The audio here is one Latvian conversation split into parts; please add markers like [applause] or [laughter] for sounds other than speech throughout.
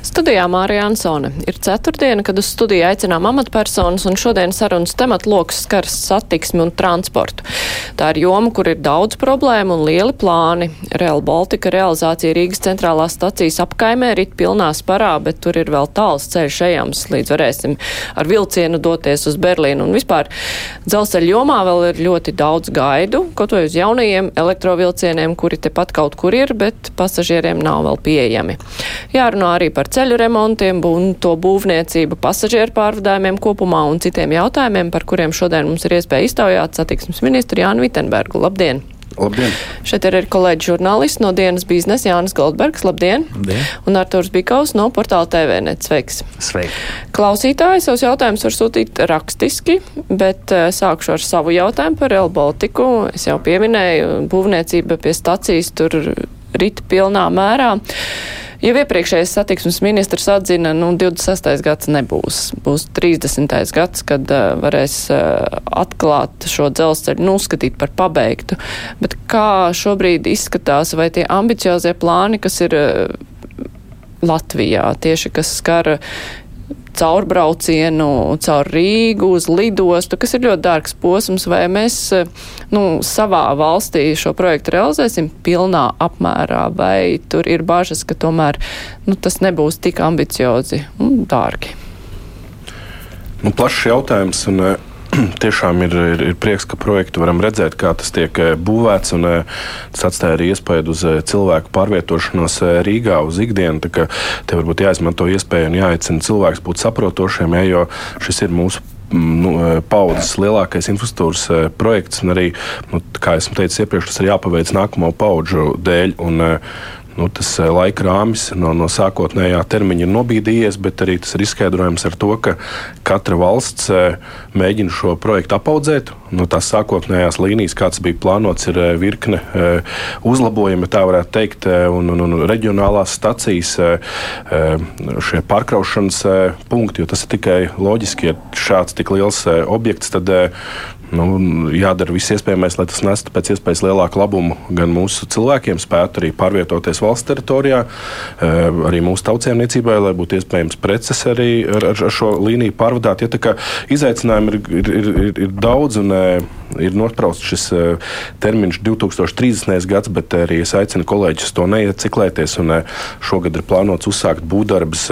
Studijā Mārija Ansone. Ir ceturtdiena, kad uz studiju aicinām amatpersonas, un šodien sarunas tematloks skars satiksmi un transportu. Tā ir joma, kur ir daudz problēmu un lieli plāni. Real Baltica realizācija Rīgas centrālās stacijas apkaimē rit pilnā sparā, bet tur ir vēl tāls ceļš ejams, līdz varēsim ar vilcienu doties uz Berlīnu. Un vispār dzelzceļa jomā vēl ir ļoti daudz gaidu, kaut vai uz jaunajiem elektrovilcieniem, kuri tepat kaut kur ir, bet pasažieriem nav vēl pieejami. Jārunā arī par ceļu remontiem un to būvniecību, pasažieru pārvadājumiem kopumā un citiem jautājumiem, par kuriem šodien mums ir iespēja iztaujāt satiksmes ministru Jānu Vitenbergu. Labdien! Labdien! Šeit ir kolēģi žurnālisti no dienas biznesa Jānis Goldbergs. Labdien! Labdien. Un Arturs Bikaus no portāla TVNet. Sveiks! Sveiki! Klausītāji savus jautājumus var sūtīt rakstiski, bet uh, sākšu ar savu jautājumu par Real Baltiku. Es jau pieminēju, būvniecība pie stacijas tur rita pilnā mērā. Jau iepriekšējais satiksmes ministrs atzina, nu, 26. gads nebūs. Būs 30. gads, kad uh, varēs uh, atklāt šo dzelzceļu, nu, uzskatīt par pabeigtu. Bet kā šobrīd izskatās, vai tie ambiciozie plāni, kas ir uh, Latvijā, tieši kas skar caurbraucienu caur Rīgu uz lidostu, kas ir ļoti dārgs posms, vai mēs nu, savā valstī šo projektu realizēsim pilnā apmērā, vai tur ir bažas, ka tomēr nu, tas nebūs tik ambiciozi un dārgi. Nu, plašs jautājums. Un, [clears throat] tiešām ir, ir, ir prieks, ka projektu varam redzēt, kā tas tiek eh, būvēts. Un, eh, tas atstāja arī iespēju uz eh, cilvēku pārvietošanos Rīgā uz ikdienu. Te varbūt jāizmanto iespēju un jāaicina cilvēks būt saprotošiem, ja, jo šis ir mūsu mm, nu, paudzes lielākais infrastruktūras projekts. Arī, nu, kā jau teicu iepriekš, tas ir jāpaveic nākamo paudžu dēļ. Un, nu, tas eh, laika rāmis no, no sākotnējā termiņa ir nobīdījies, bet arī tas ir izskaidrojams ar to, ka katra valsts eh, mēģina šo projektu apaudzēt. No tās sākotnējās līnijas, kāds bija plānots, ir eh, virkne uzlabojumi, tā varētu teikt, un, un, un reģionālās stacijas, šie pārkraušanas punkti, jo tas ir tikai loģiski, ja šāds tik liels objekts, tad nu, jādara viss iespējamais, lai tas nestu pēc iespējas lielāku labumu gan mūsu cilvēkiem, spētu arī pārvietoties valsts teritorijā, eh, arī mūsu tautsēmniecībai, lai būtu iespējams preces arī ar, ar šo līniju pārvadāt. Ja, izaicinājumi ir, ir, ir, ir, daudz un eh, ir nosprausts šis eh, termiņš 2030. gads, bet arī es aicinu kolēģus to neieciklēties. Un, šogad ir plānots uzsākt būvdarbus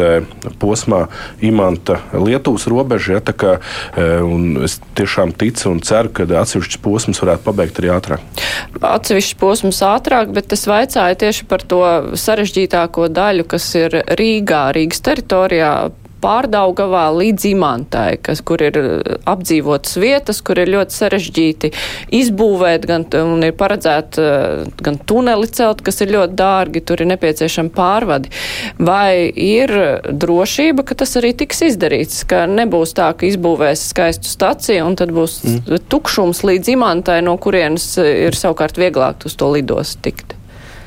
posmā Imanta Lietuvas robeža. Ja, es tiešām ticu un ceru, ka atsevišķus posmus varētu pabeigt arī ātrāk. Atsevišķus posmus ātrāk, bet es vaicāju tieši par to sarežģītāko daļu, kas ir Rīgā, Rīgas teritorijā pārdaugavā līdz imantai, kas, kur ir uh, apdzīvotas vietas, kur ir ļoti sarežģīti izbūvēt, gan, un ir paredzēt uh, gan tuneli celt, kas ir ļoti dārgi, tur ir nepieciešami pārvadi. Vai ir drošība, ka tas arī tiks izdarīts, ka nebūs tā, ka izbūvēs skaistu staciju un tad būs mm. tukšums līdz imantai, no kurienes ir savukārt vieglāk uz to lidos tikt?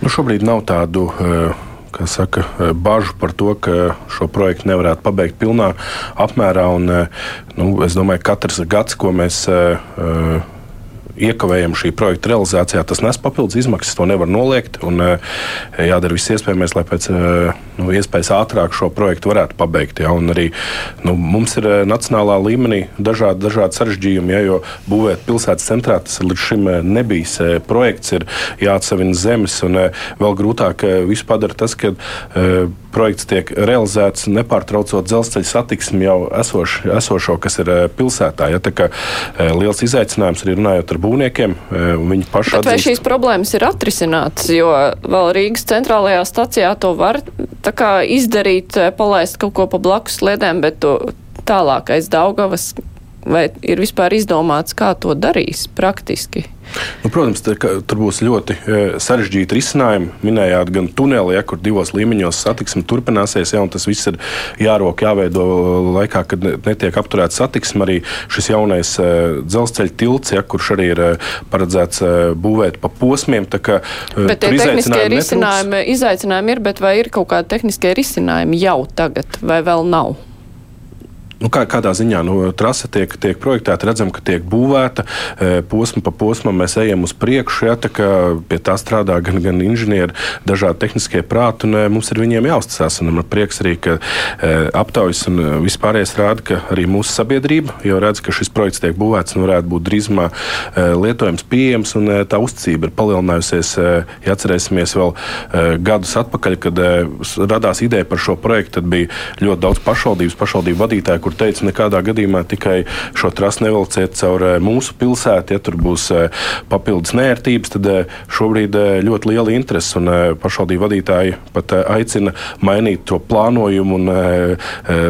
Nu, šobrīd nav tādu uh, saka, bažu par to, ka šo projektu nevarētu pabeigt pilnā apmērā. Un, e, nu, es domāju, ka katrs gads, ko mēs uh, iekavējam šī projekta realizācijā, tas nes papildus izmaksas. To nevar noliegt. Un, jādara viss iespējamais, lai pēc nu, iespējas ātrāk šo projektu varētu pabeigt. Ja, arī, nu, mums ir nacionālā līmenī dažādi, dažādi sarežģījumi, ja, jo būvēt pilsētas centrā tas līdz šim nebijis projekts, ir jāatsevina zemes. Un, vēl grūtāk visu padara tas, ka projekts tiek realizēts nepārtraucot dzelzceļa satiksmi jau esoš, esošo, kas ir pilsētā. Ja, tā kā liels izaicinājums arī runājot ar būvniekiem. Viņi paši atzīst. Vai šīs problēmas ir atrisinātas, jo vēl Rīgas centrālajā stacijā to var kā, izdarīt, palaist kaut ko pa blakus sliedēm, bet to tālākais Daugavas vai ir vispār izdomāts, kā to darīs praktiski? Nu, protams, tā, tur būs ļoti e, sarežģīti risinājumi. Minējāt, gan tuneli, ja, kur divos līmeņos satiksme turpināsies, ja, un tas viss ir jārok, jāveido laikā, kad netiek apturēta satiksme. Arī šis jaunais e, dzelzceļa tilts, ja, kurš arī ir e, paredzēts būvēt pa posmiem. Kā, bet tie tehniskie risinājumi, izaicinājumi ir, bet vai ir kaut kādi tehniskie risinājumi jau tagad, vai vēl nav? Nu, kā, kādā ziņā nu, trase tiek, tiek projektēta, redzam, ka tiek būvēta posma pa posmam, mēs ejam uz priekšu, ja, tā pie tā strādā gan, gan inženieri, dažādi tehniskie prāti, un mums ir viņiem jāuzticas. Man prieks arī, ka aptaujas un vispārējais rāda, ka arī mūsu sabiedrība jau redz, ka šis projekts tiek būvēts un varētu būt drīzumā lietojams, pieejams, un tā uzticība ir palielinājusies. Ja atcerēsimies vēl gadus atpakaļ, kad radās ideja par šo projektu, tad bija ļoti daudz pašvaldības, pašvaldību vadītāju, kur teica, nekādā gadījumā tikai šo trasu nevelciet caur eh, mūsu pilsētu, ja tur būs eh, papildus nērtības, tad eh, šobrīd ļoti liela interese un pašvaldību vadītāji pat aicina mainīt to plānojumu un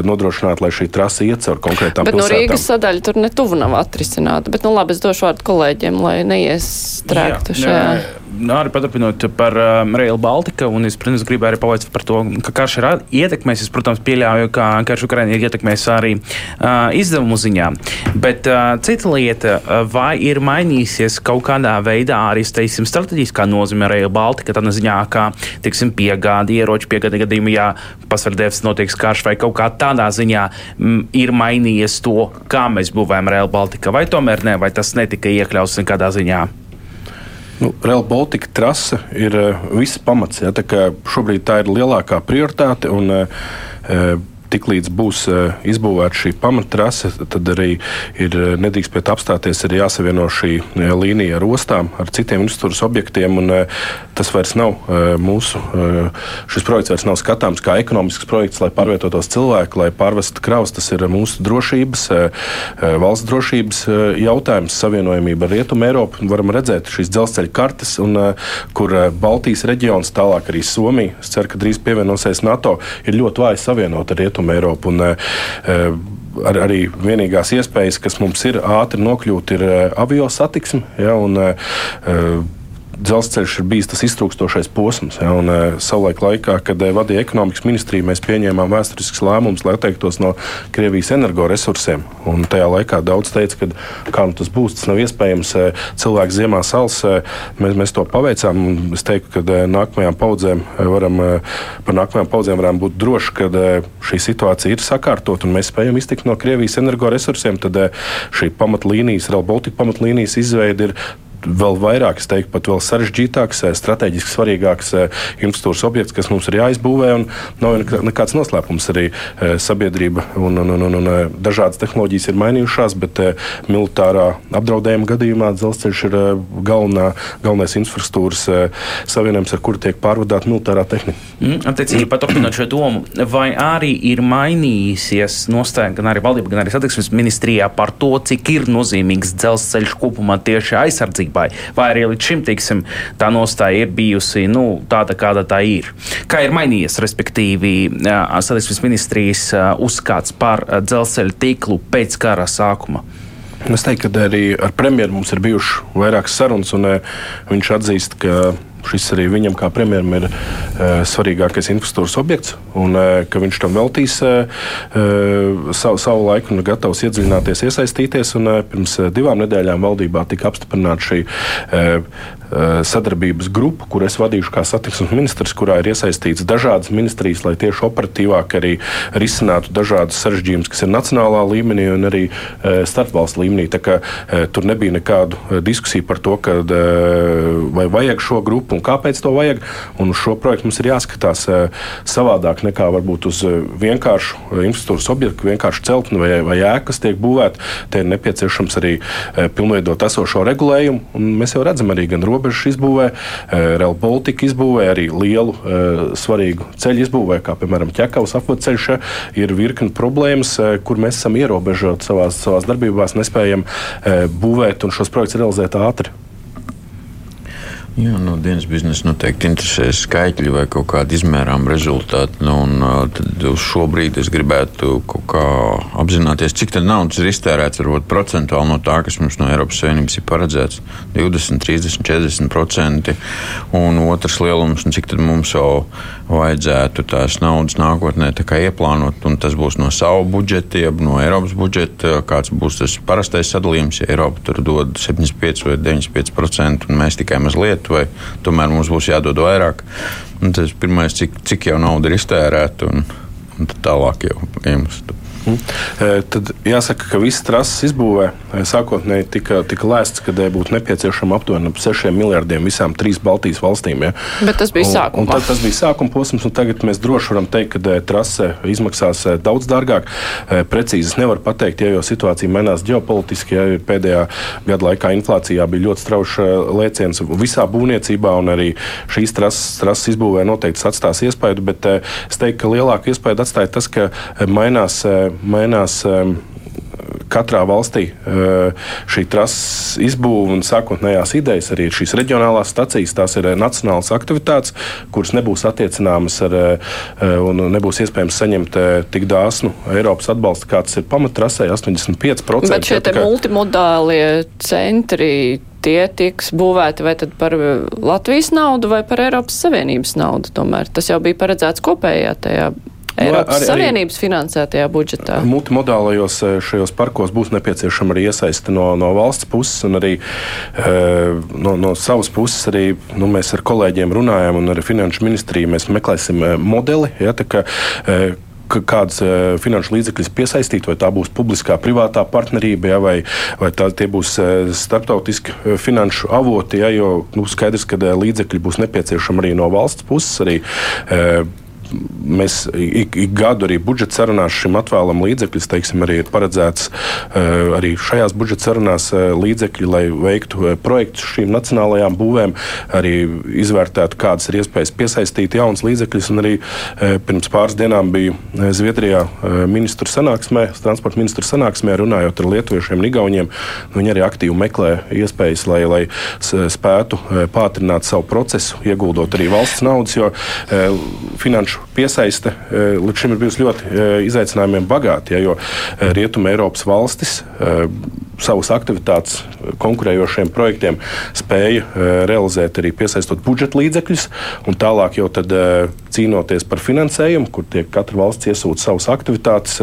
nodrošināt, lai šī trasa iet caur konkrētām bet pilsētām. Bet no Rīgas sadaļa tur netuvu nav atrisināta, bet nu labi, es došu vārdu kolēģiem, lai neiestrēgtu šajā. Jā. Nu, arī paturpinot par um, Rail Baltica, un es, protams, gribēju arī pavaicāt par to, ka karš ir ietekmējis. Es, protams, pieļauju, ka karš Ukraiņā ir ietekmējis arī uh, izdevumu ziņā. Bet uh, cita lieta, vai ir mainījusies kaut kādā veidā arī, teiksim, strateģiskā nozīme Rail Baltica, tādā ziņā, kā, teiksim, piegādi, ieroču piegādi gadījumā, ja pasvardēvs notiek karš vai kaut kā tādā ziņā m, ir mainījies to, kā mēs būvējam Rail Baltica, vai tomēr ne, vai tas netika iekļauts nekādā ziņā. Nu, Real Baltica trase ir uh, viss pamats. Ja, tā šobrīd tā ir lielākā prioritāte. Un, uh, tiklīdz būs uh, izbūvēta šī pamattrase, tad arī ir nedrīkst pēc apstāties, ir jāsavieno šī līnija ar ostām, ar citiem infrastruktūras objektiem. Un, tas vairs nav mūsu, šis projekts vairs nav skatāms kā ekonomisks projekts, lai pārvietotos cilvēku, lai pārvestu kravas. Tas ir mūsu drošības, valsts drošības jautājums, savienojamība ar Rietumu Eiropu. Varam redzēt šīs dzelzceļa kartes, un, kur Baltijas reģions, tālāk arī Somija, es ceru, ka drīz pievienosies NATO, ir ļoti vāji savienot ar Rietumu Rietumu Eiropu. Un, eh, ar, arī vienīgās iespējas, kas mums ir ātri nokļūt, ir eh, avio satiksme. Ja, un, uh, dzelzceļš ir bijis tas iztrūkstošais posms. Ja, un, uh, savulaik, laikā, kad uh, vadīja ekonomikas ministrija, mēs pieņēmām vēsturisks lēmums, lai atteiktos no Krievijas energoresursiem. Un tajā laikā daudz teica, ka kā nu tas būs, tas nav iespējams. Uh, cilvēks ziemā sals, mēs, mēs to paveicām. Es teiktu, ka nākamajām paudzēm varam, par nākamajām paudzēm varam būt droši, ka šī situācija ir sakārtot un mēs spējam iztikt no Krievijas energoresursiem. Tad šī pamatlīnijas, Real Baltica pamatlīnijas izveide ir vēl vairāk, es teiktu, pat vēl sarežģītāks, eh, strateģiski svarīgāks eh, infrastruktūras objekts, kas mums ir jāizbūvē. Nav nekāds noslēpums arī eh, sabiedrība un, un, un, un, un dažādas tehnoloģijas ir mainījušās, bet militārā apdraudējuma gadījumā dzelzceļš ir galvenā, galvenais infrastruktūras savienojums, ar kuru tiek pārvadāta militārā tehnika. Mm, attiecīgi, paturpinot šo domu, vai arī ir mainījusies nostāja gan arī valdība, gan arī satiksmes ministrijā par to, cik ir nozīmīgs dzelzceļš kopumā tieši aizsardzībai? Kārtībai, vai arī līdz šim tiksim, tā nostāja ir bijusi nu, tāda, kāda tā ir. Kā ir mainījies, respektīvi, satiksmes ministrijas uzskats par dzelzceļa tīklu pēc kara sākuma? Es teiktu, ka arī ar premjeru mums ir bijušas vairākas sarunas, un viņš atzīst, ka šis arī viņam, kā premjeram, ir e, svarīgākais infrastruktūras objekts, un e, ka viņš tam veltīs e, savu, savu laiku un ir gatavs iedziļināties, iesaistīties. Un, e, pirms divām nedēļām valdībā tika apstiprināta šī Eh, sadarbības grupu, kur es vadīšu kā satiksmes ministrs, kurā ir iesaistīts dažādas ministrijas, lai tieši operatīvāk arī risinātu dažādas sarežģījumus, kas ir nacionālā līmenī un arī eh, starpvalstu līmenī. Tā kā, eh, tur nebija nekādu diskusiju par to, ka, vai vajag šo grupu un kāpēc to vajag. Un uz šo projektu mums ir jāskatās savādāk nekā varbūt uz vienkāršu infrastruktūras objektu, vienkāršu celtni vai, vai ēku, kas tiek būvēta. Te ir nepieciešams arī pilnveidot esošo regulējumu. Un mēs jau redzam arī gan robežu izbūvē, eh, Real Baltica izbūvē, arī lielu eh, svarīgu ceļu izbūvē, kā piemēram ķekavas apvedceļš, ir virkni problēmas, eh, kur mēs esam ierobežoti savās, savās darbībās, nespējam būvēt un šos projektus realizēt ātri. Jā, no dienas biznesa noteikti interesē skaitļi vai kaut kādi izmērām rezultāti. Nu, un, tad uz šo brīdi es gribētu apzināties, cik daudz naudas ir iztērēts varbūt procentuāli no tā, kas mums no Eiropas Savienības ir paredzēts - 20, 30, 40 procenti. Un otrs lielums, un cik mums jau vajadzētu tās naudas nākotnē ieplānot, un tas būs no savu budžeta, jeb no Eiropas budžeta, kāds būs tas parastais sadalījums. Ja Eiropa tur dod 75 vai 95 procentu, un mēs tikai mazliet vai tomēr mums būs jādod vairāk. Un tas pirmais, cik, cik jau nauda ir iztērēta. Un, un tālāk jau iemestu. Mm. Tad jāsaka, ka viss trases izbūvē sākotnēji tika, tika lēsts, ka būtu nepieciešama aptuveni 6 miljardiem visām trīs Baltijas valstīm. Ja? Bet tas bija sākuma posms. Tas bija sākuma posms, un tagad mēs droši varam teikt, ka trase izmaksās daudz dārgāk. Precīzi es nevaru pateikt, ja jau situācija mainās ģeopolitiski, ja pēdējā gada laikā inflācijā bija ļoti strauji lēciens visā būvniecībā, un arī šīs trases, trases izbūvē noteikti atstās iespēju, bet es teiktu, ka lielāku iespēju atstāja tas, ka mainās mainās um, katrā valstī šī trases izbūve un sākotnējās idejas, arī šīs reģionālās stacijas, tās ir nacionālas aktivitātes, kuras nebūs attiecināmas ar, un nebūs iespējams saņemt tik dāsnu Eiropas atbalstu, kāds ir pamatrasē 85%. Bet šie ja, multimodālie centri tie tiks būvēti vai par Latvijas naudu vai par Eiropas Savienības naudu. Tomēr tas jau bija paredzēts kopējā tajā Eiropas arī, Savienības finansētajā budžetā. Multimodālajos eh, šajos parkos būs nepieciešama arī iesaiste no, no valsts puses un arī eh, no, no savas puses. Arī, nu, mēs ar kolēģiem runājam un ar finanšu ministriju mēs meklēsim eh, modeli. Ja, tā, ka, kādas finanšu līdzekļus piesaistīt, vai tā būs publiskā, privātā partnerība, ja, vai, vai tā, tie būs starptautiski finanšu avoti. Ja, jo nu, skaidrs, ka līdzekļi būs nepieciešami arī no valsts puses. Arī, mēs ik, ik gadu arī budžeta sarunās šim atvēlam līdzekļus. Teiksim, arī ir paredzēts uh, arī šajās budžeta sarunās uh, līdzekļi, lai veiktu uh, projektus šīm nacionālajām būvēm, arī izvērtētu, kādas ir iespējas piesaistīt jaunas līdzekļus. Arī pirms pāris dienām biju Zviedrijā ministru sanāksmē, transporta ministru sanāksmē, runājot ar lietuviešiem un igauniem. Viņi arī aktīvi meklē iespējas, lai, lai spētu pātrināt savu procesu, ieguldot arī valsts naudas, jo finanšu piesaiste eh, līdz šim ir bijusi ļoti eh, izaicinājumiem bagāta, ja, jo eh, Rietuma Eiropas valstis savus aktivitātes konkurējošiem projektiem spēja realizēt arī piesaistot budžeta līdzekļus, un tālāk jau tad, cīnoties par finansējumu, kur tiek katra valsts iesūta savas aktivitātes,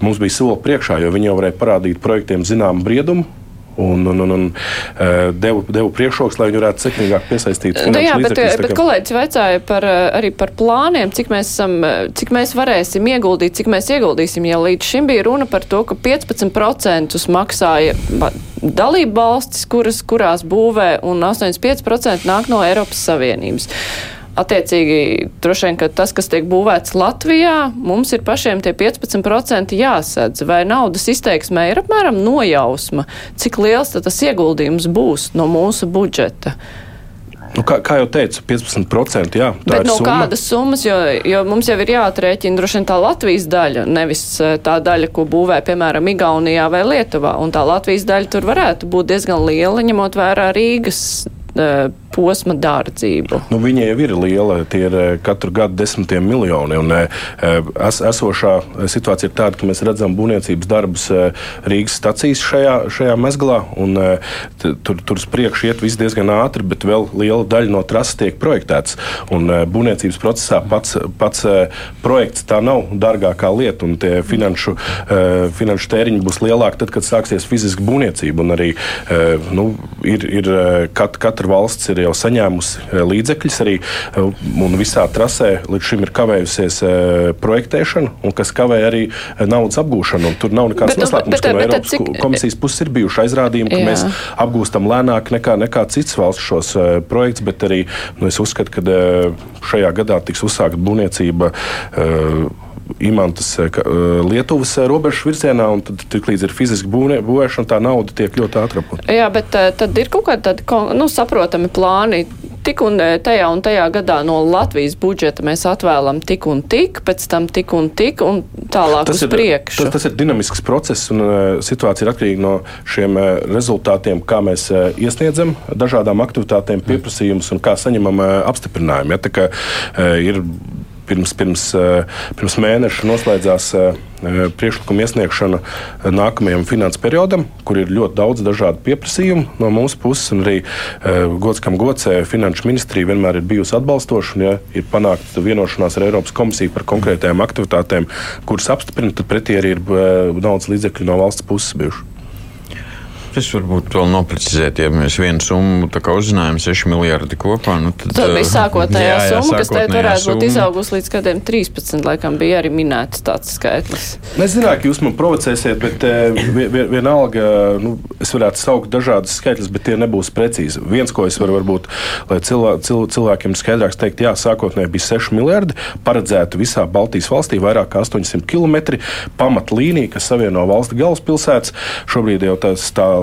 mums bija soli priekšā, jo viņi jau varēja parādīt projektiem zināmu briedumu un, un, un, un uh, devu, devu priekšroks, lai viņi varētu sekmīgāk piesaistīt. Nu, jā, bet, bet kā... kolēģis vaicāja par, uh, arī par plāniem, cik mēs, esam, cik mēs varēsim ieguldīt, cik mēs ieguldīsim. Ja līdz šim bija runa par to, ka 15% maksāja dalību valstis, kuras, kurās būvē, un 85% nāk no Eiropas Savienības. Attiecīgi, droši vien, ka tas, kas tiek būvēts Latvijā, mums ir pašiem tie 15% jāsadz. Vai naudas izteiksmē ir apmēram nojausma, cik liels tas ieguldījums būs no mūsu budžeta? Nu, kā, kā jau teicu, 15%. Jā, Bet no summa. kādas summas, jo, jo mums jau ir jāatrēķina droši vien tā Latvijas daļa, nevis eh, tā daļa, ko būvē, piemēram, Igaunijā vai Lietuvā. Un tā Latvijas daļa tur varētu būt diezgan liela, ņemot vērā Rīgas posma dārdzību? Nu, viņa jau ir liela, tie ir eh, katru gadu desmitiem miljoni. Un, eh, es, esošā situācija ir tāda, ka mēs redzam būvniecības darbus Rīgas stacijas šajā, šajā mezglā, un tur, tur uz priekšu iet viss diezgan ātri, bet vēl liela daļa no trases tiek projektēts. Un būvniecības procesā pats, pats projekts tā nav dārgākā lieta, un tie finanšu, finanšu tēriņi būs lielāki tad, kad sāksies fiziska būvniecība. Un arī nu, ir, ir kat, katra valsts ir jau saņēmusi eh, līdzekļus arī, eh, un visā trasē līdz šim ir kavējusies eh, projektēšana, un kas kavē arī naudas apgūšanu. Tur nav nekāds noslēpums, ka no Eiropas cik... komisijas puses ir bijuši aizrādījumi, ka Jā. mēs apgūstam lēnāk nekā, nekā citas valsts šos projektus, bet arī nu, es uzskatu, ka šajā gadā tiks uzsākta būvniecība. Uh, imantas eh, eh, Lietuvas eh, robežas virzienā, un tad tiklīdz ir fiziski būvē, būvēšana, tā nauda tiek ļoti atrapota. Jā, bet tad ir kaut kādi tādi nu, saprotami plāni. Tik un tajā un tajā gadā no Latvijas budžeta mēs atvēlam tik un tik, pēc tam tik un tik, un tālāk tas uz ir, priekšu. Tas, tas ir dinamisks process, un situācija ir atkarīga no šiem rezultātiem, kā mēs iesniedzam dažādām aktivitātēm pieprasījumus un kā saņemam apstiprinājumu. Ja, tā, uh, ir pirms, pirms, eh, pirms mēneša noslēdzās eh, priekšlikuma iesniegšana nākamajam finanses periodam, kur ir ļoti daudz dažādu pieprasījumu no mūsu puses. Arī eh, gods, kam gods, Finanšu ministrija vienmēr ir bijusi atbalstoša. Ja ir panākta vienošanās ar Eiropas komisiju par konkrētajām aktivitātēm, kuras apstiprina, tad pretī arī ir naudas līdzekļi no valsts puses bijuši. Es varbūt vēl noprecizēt, ja mēs vienu summu uzzinājām, 6 miljardi kopā. Nu tad, tad bija sākotnējā jā, jā, summa, kas teikt varētu summa. būt izaugusi līdz kādiem 13, laikam bija arī minēts tāds skaitlis. Es zināju, ka jūs man provocēsiet, bet vienalga, nu, es varētu saukt dažādas skaitļus, bet tie nebūs precīzi. Viens, ko es varu varbūt, lai cilvē, cil, cilvēkiem skaidrāks teikt, jā, sākotnēji bija 6 miljardi, paredzēta visā Baltijas valstī vairāk kā 800 km pamatlīnija, kas savieno valsts galvaspilsētas. Šobrīd jau tas tā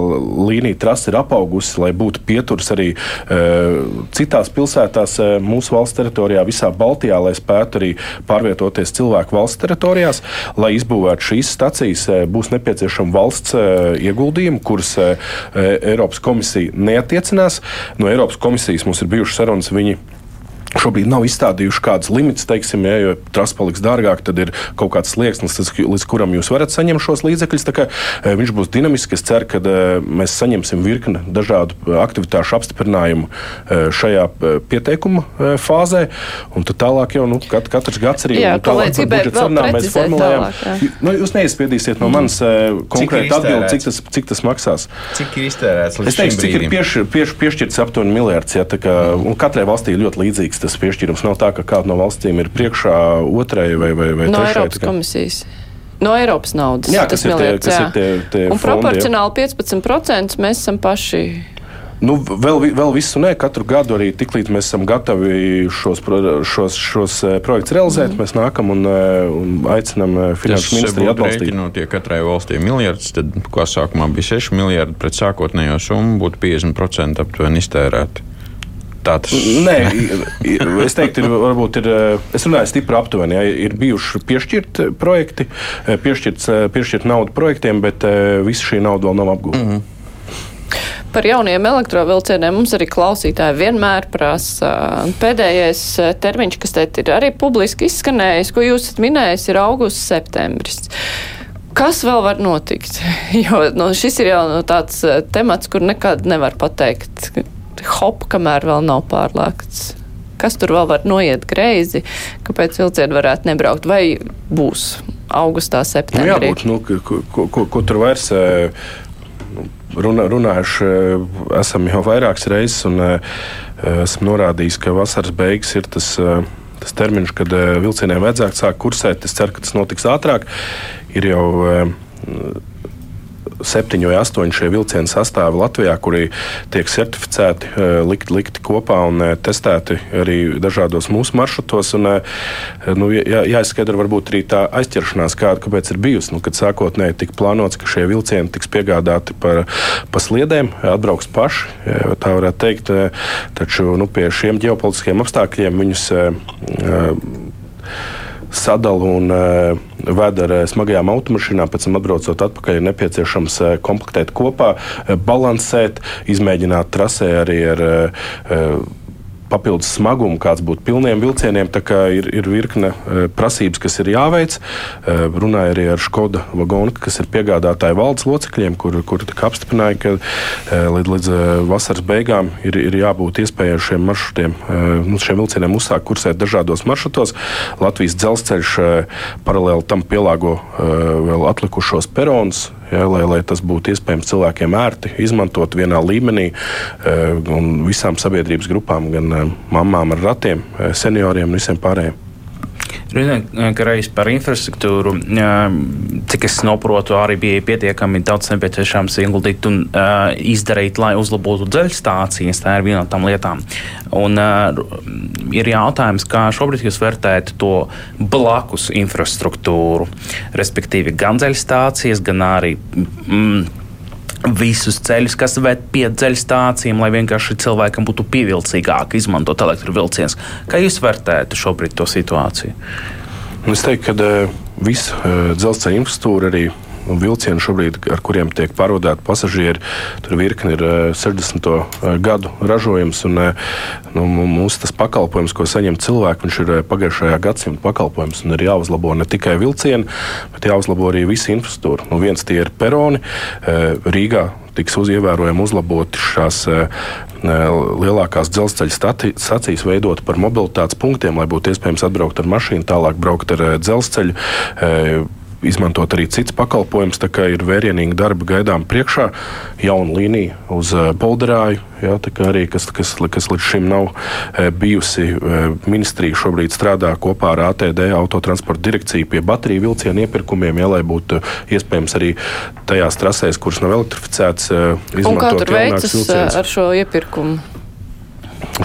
līnija trasa ir apaugusi, lai būtu pieturs arī uh, citās pilsētās uh, mūsu valsts teritorijā, visā Baltijā, lai spētu arī pārvietoties cilvēku valsts teritorijās. Lai izbūvētu šīs stacijas, uh, būs nepieciešama valsts ieguldījumi, kurus Eiropas komisija neatiecinās. No Eiropas komisijas mums ir bijušas sarunas. Viņi Šobrīd nav izstādījuši kādus limitus, teiksim, ja, jo trasa paliks dārgāk, tad ir kaut kāds slieksnis, līdz kuram jūs varat saņemt šos līdzekļus. E, viņš būs dinamisks. Es ceru, ka e, mēs saņemsim virkni dažādu e, aktivitāšu apstiprinājumu šajā pieteikuma fāzē. Un tad tālāk jau nu, kat, katrs gads arī jā, tālāk par budžeta sarunām mēs formulējam. Tālāk, nu, jūs neizspiedīsiet no manis konkrēti atbildi, cik tas, cik tas maksās. Cik ir iztērēts? Es teikšu, cik ir piešķirts pieš, pieš, aptuveni miljards. Ja, kā, katrai valstī ir ļoti līdzīgs tas piešķīrums. Nav tā, ka kāda no valstīm ir priekšā otrai vai, vai, vai no trešai. Eiropas komisijas. No Eiropas naudas. Jā, tas ir tie, kas jā. ir tie, tie Un fondi, proporcionāli jā. 15% mēs esam paši Nu, vēl, vēl visu nē, katru gadu arī tiklīdz mēs esam gatavi šos, šos, šos eh, projektus realizēt, mm. mēs nākam un, eh, un aicinām eh, finanšu ministriju atbalstīt. Rēķinot, ja katrai valstī ir miljards, tad, kā sākumā bija 6 miljardi, pret sākotnējo summu būtu 50% aptuveni iztērēti tā tas Nē, es teiktu, ir, varbūt ir, es runāju stipri aptuveni, ja, ir bijuši piešķirt projekti, piešķirt, piešķirt naudu projektiem, bet visa šī nauda vēl nav apgūta. Mm -hmm. Par jauniem elektrovilcieniem mums arī klausītāji vienmēr prasa. Pēdējais termiņš, kas te ir arī publiski izskanējis, ko jūs esat minējis, ir augusts, septembris. Kas vēl var notikt? [laughs] Jo nu, šis ir jau nu, tāds temats, kur nekad nevar pateikt, hop, kamēr vēl nav pārlākts. Kas tur vēl var noiet greizi, kāpēc vilcieni varētu nebraukt, vai būs augustā, septembrī? Nu, jābūt, nu, ko, ko, ko, ko tur vairs nu, runā, runājuši, esam jau vairākas reizes, un esam norādījis, ka vasaras beigas ir tas, tas termiņš, kad vilcieniem vajadzētu sākt kursēt. Es ceru, ka tas notiks ātrāk. Ir jau septiņi vai astoņi šie vilcienu sastāvi Latvijā, kuri tiek certificēti, eh, likt, likti kopā un eh, testēti arī dažādos mūsu maršrutos. Un, eh, nu, jā, jāizskaidro varbūt arī tā aizķeršanās, kāda kāpēc ir bijusi. Nu, kad sākotnēji tika plānots, ka šie vilcieni tiks piegādāti pa, pa sliedēm, atbrauks paši, tā varētu teikt. Taču nu, pie šiem ģeopolitiskiem apstākļiem viņus sadala un uh, ved ar uh, smagajām automašīnām, pēc tam atbraucot atpakaļ, ir nepieciešams uh, komplektēt kopā, balansēt, izmēģināt trasē arī ar. Papildus smagumu, kāds būtu pilniem vilcieniem. Ir, ir virkne e, prasības, kas ir jāveic. E, runāju arī ar Skoda vagonu, kas ir piegādātāji valdes locekļiem, kur, kur apstiprināja, ka e, līdz, līdz vasaras beigām ir, ir jābūt iespējai šiem maršrutiem, nu, šiem vilcieniem uzsākt kursēt dažādos maršrutos. Latvijas dzelzceļš paralēli tam pielāgo vēl atlikušos peronus ja, lai, lai tas būtu iespējams cilvēkiem ērti izmantot vienā līmenī un visām sabiedrības grupām, gan mamām ar ratiem, senioriem un visiem pārējiem. Runājot eh, par infrastruktūru, cik es saprotu, arī bija pietiekami daudz nepieciešams ieguldīt un uh, izdarīt, lai uzlabotu dzelzceļa stācijas. Tā ir viena no tām lietām. Un, uh, ir jautājums, kā šobrīd jūs vērtējat to blakus infrastruktūru, respektīvi gan dzelzceļa stācijas, gan arī. Mm, visus ceļus, kas ved pie dzelzceļa stācijām, lai vienkārši cilvēkam būtu pievilcīgāk izmantot elektrovielcienus. Kā jūs vērtējat šobrīd to situāciju? Es teiktu, ka uh, visa uh, dzelzceļa infrastruktūra arī vilcieni šobrīd, ar kuriem tiek pārvadāti pasažieri. Tur virkni ir 60. gadu ražojums. Un, nu, mūsu tas pakalpojums, ko saņem cilvēki, viņš ir pagājušajā gadsimta pakalpojums. Un ir jāuzlabo ne tikai vilcieni, bet jāuzlabo arī visa infrastruktūra. Nu, viens tie ir peroni Rīgā tiks ievērojami uzlaboti šās lielākās dzelzceļa stacijas, veidot par mobilitātes punktiem, lai būtu iespējams atbraukt ar mašīnu, tālāk braukt ar dzelzceļu izmantot arī cits pakalpojums. Tā kā ir vērienīgi darbi gaidām priekšā, jauna līnija uz Polderāju, jā, arī, kas, kas, kas līdz šim nav bijusi. Ministrija šobrīd strādā kopā ar ATD autotransporta direkciju pie bateriju vilcienu iepirkumiem, jā, lai būtu iespējams arī tajās trasēs, kuras nav elektrificētas, izmantot. Tur veicas ar šo iepirkumu?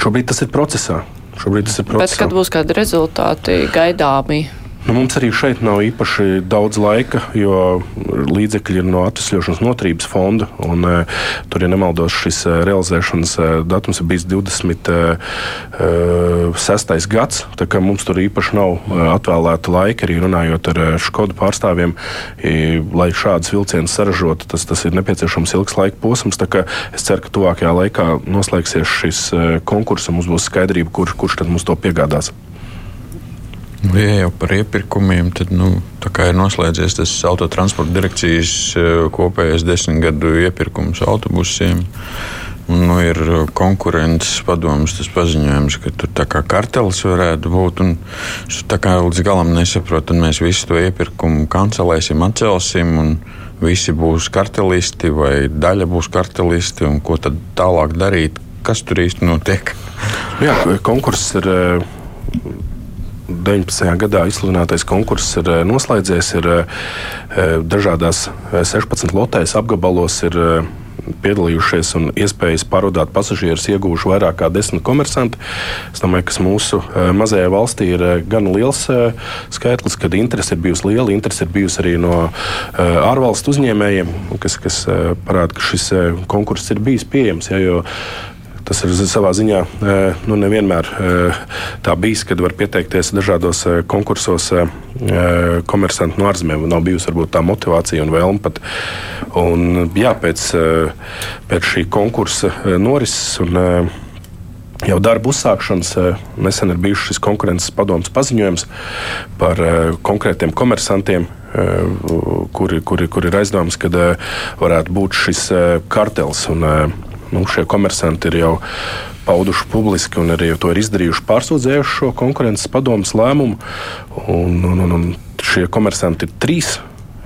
Šobrīd tas ir procesā. Šobrīd tas ir procesā. Bet kad būs kādi rezultāti gaidāmi? Nu, mums arī šeit nav īpaši daudz laika, jo līdzekļi ir no atvesļošanas noturības fonda. Un, e, tur, ja nemaldos, šis e, realizēšanas e, datums ir bijis 26. E, gads. Mums tur īpaši nav e, atvēlēta laika, arī runājot ar Škodu pārstāvjiem. I, lai šādas vilcienus saražotu, tas, tas ir nepieciešams ilgs laika posms. Es ceru, ka tuvākajā laikā noslēgsies šis konkurss un mums būs skaidrība, kur, kurš tad mums to piegādās. Nu, ja jau par iepirkumiem, tad nu, ir noslēdzies tas autotransporta direkcijas eh, kopējais desmit gadu iepirkums autobusiem. Un, nu, ir konkurences padomus paziņojums, ka tur tā kā kartelis varētu būt. Un, tā kā līdz galam nesaprotu, tad mēs visu to iepirkumu kancelēsim, atcelsim. Visi būs kartelisti vai daļa būs kartelisti. Ko tad tālāk darīt? Kas tur īsti notiek? Jā, konkurss ir eh, 19. gadā izsludinātais konkurss ir eh, noslēdzies. Ir eh, dažādās 16 eh, lotēs apgabalos ir piedalījušies un iespējas pārvadāt pasažierus ieguvuši vairāk kā desmit komersanti. Es domāju, ka mūsu mazajā valstī ir gan liels skaitlis, kad interese ir bijusi liela. Interese ir bijusi arī no ārvalstu uzņēmējiem, kas, kas parāda, ka šis konkurss ir bijis pieejams. Ja, Tas ir savā ziņā nu, nevienmēr tā bijis, kad var pieteikties dažādos konkursos komersanti no ārzemēm. Nav bijusi varbūt tā motivācija un vēlme pat. Un, jā, pēc, pēc šī konkursa norises un jau darbu uzsākšanas nesen ir bijis šis konkurences padomus paziņojums par konkrētiem komersantiem, kuri, kuri, kuri ir aizdomas, ka varētu būt šis kartels. Un, nu, šie komersanti ir jau pauduši publiski un arī to ir izdarījuši, pārsūdzējuši šo konkurences padomus lēmumu. Un, un, un, un šie komersanti ir trīs.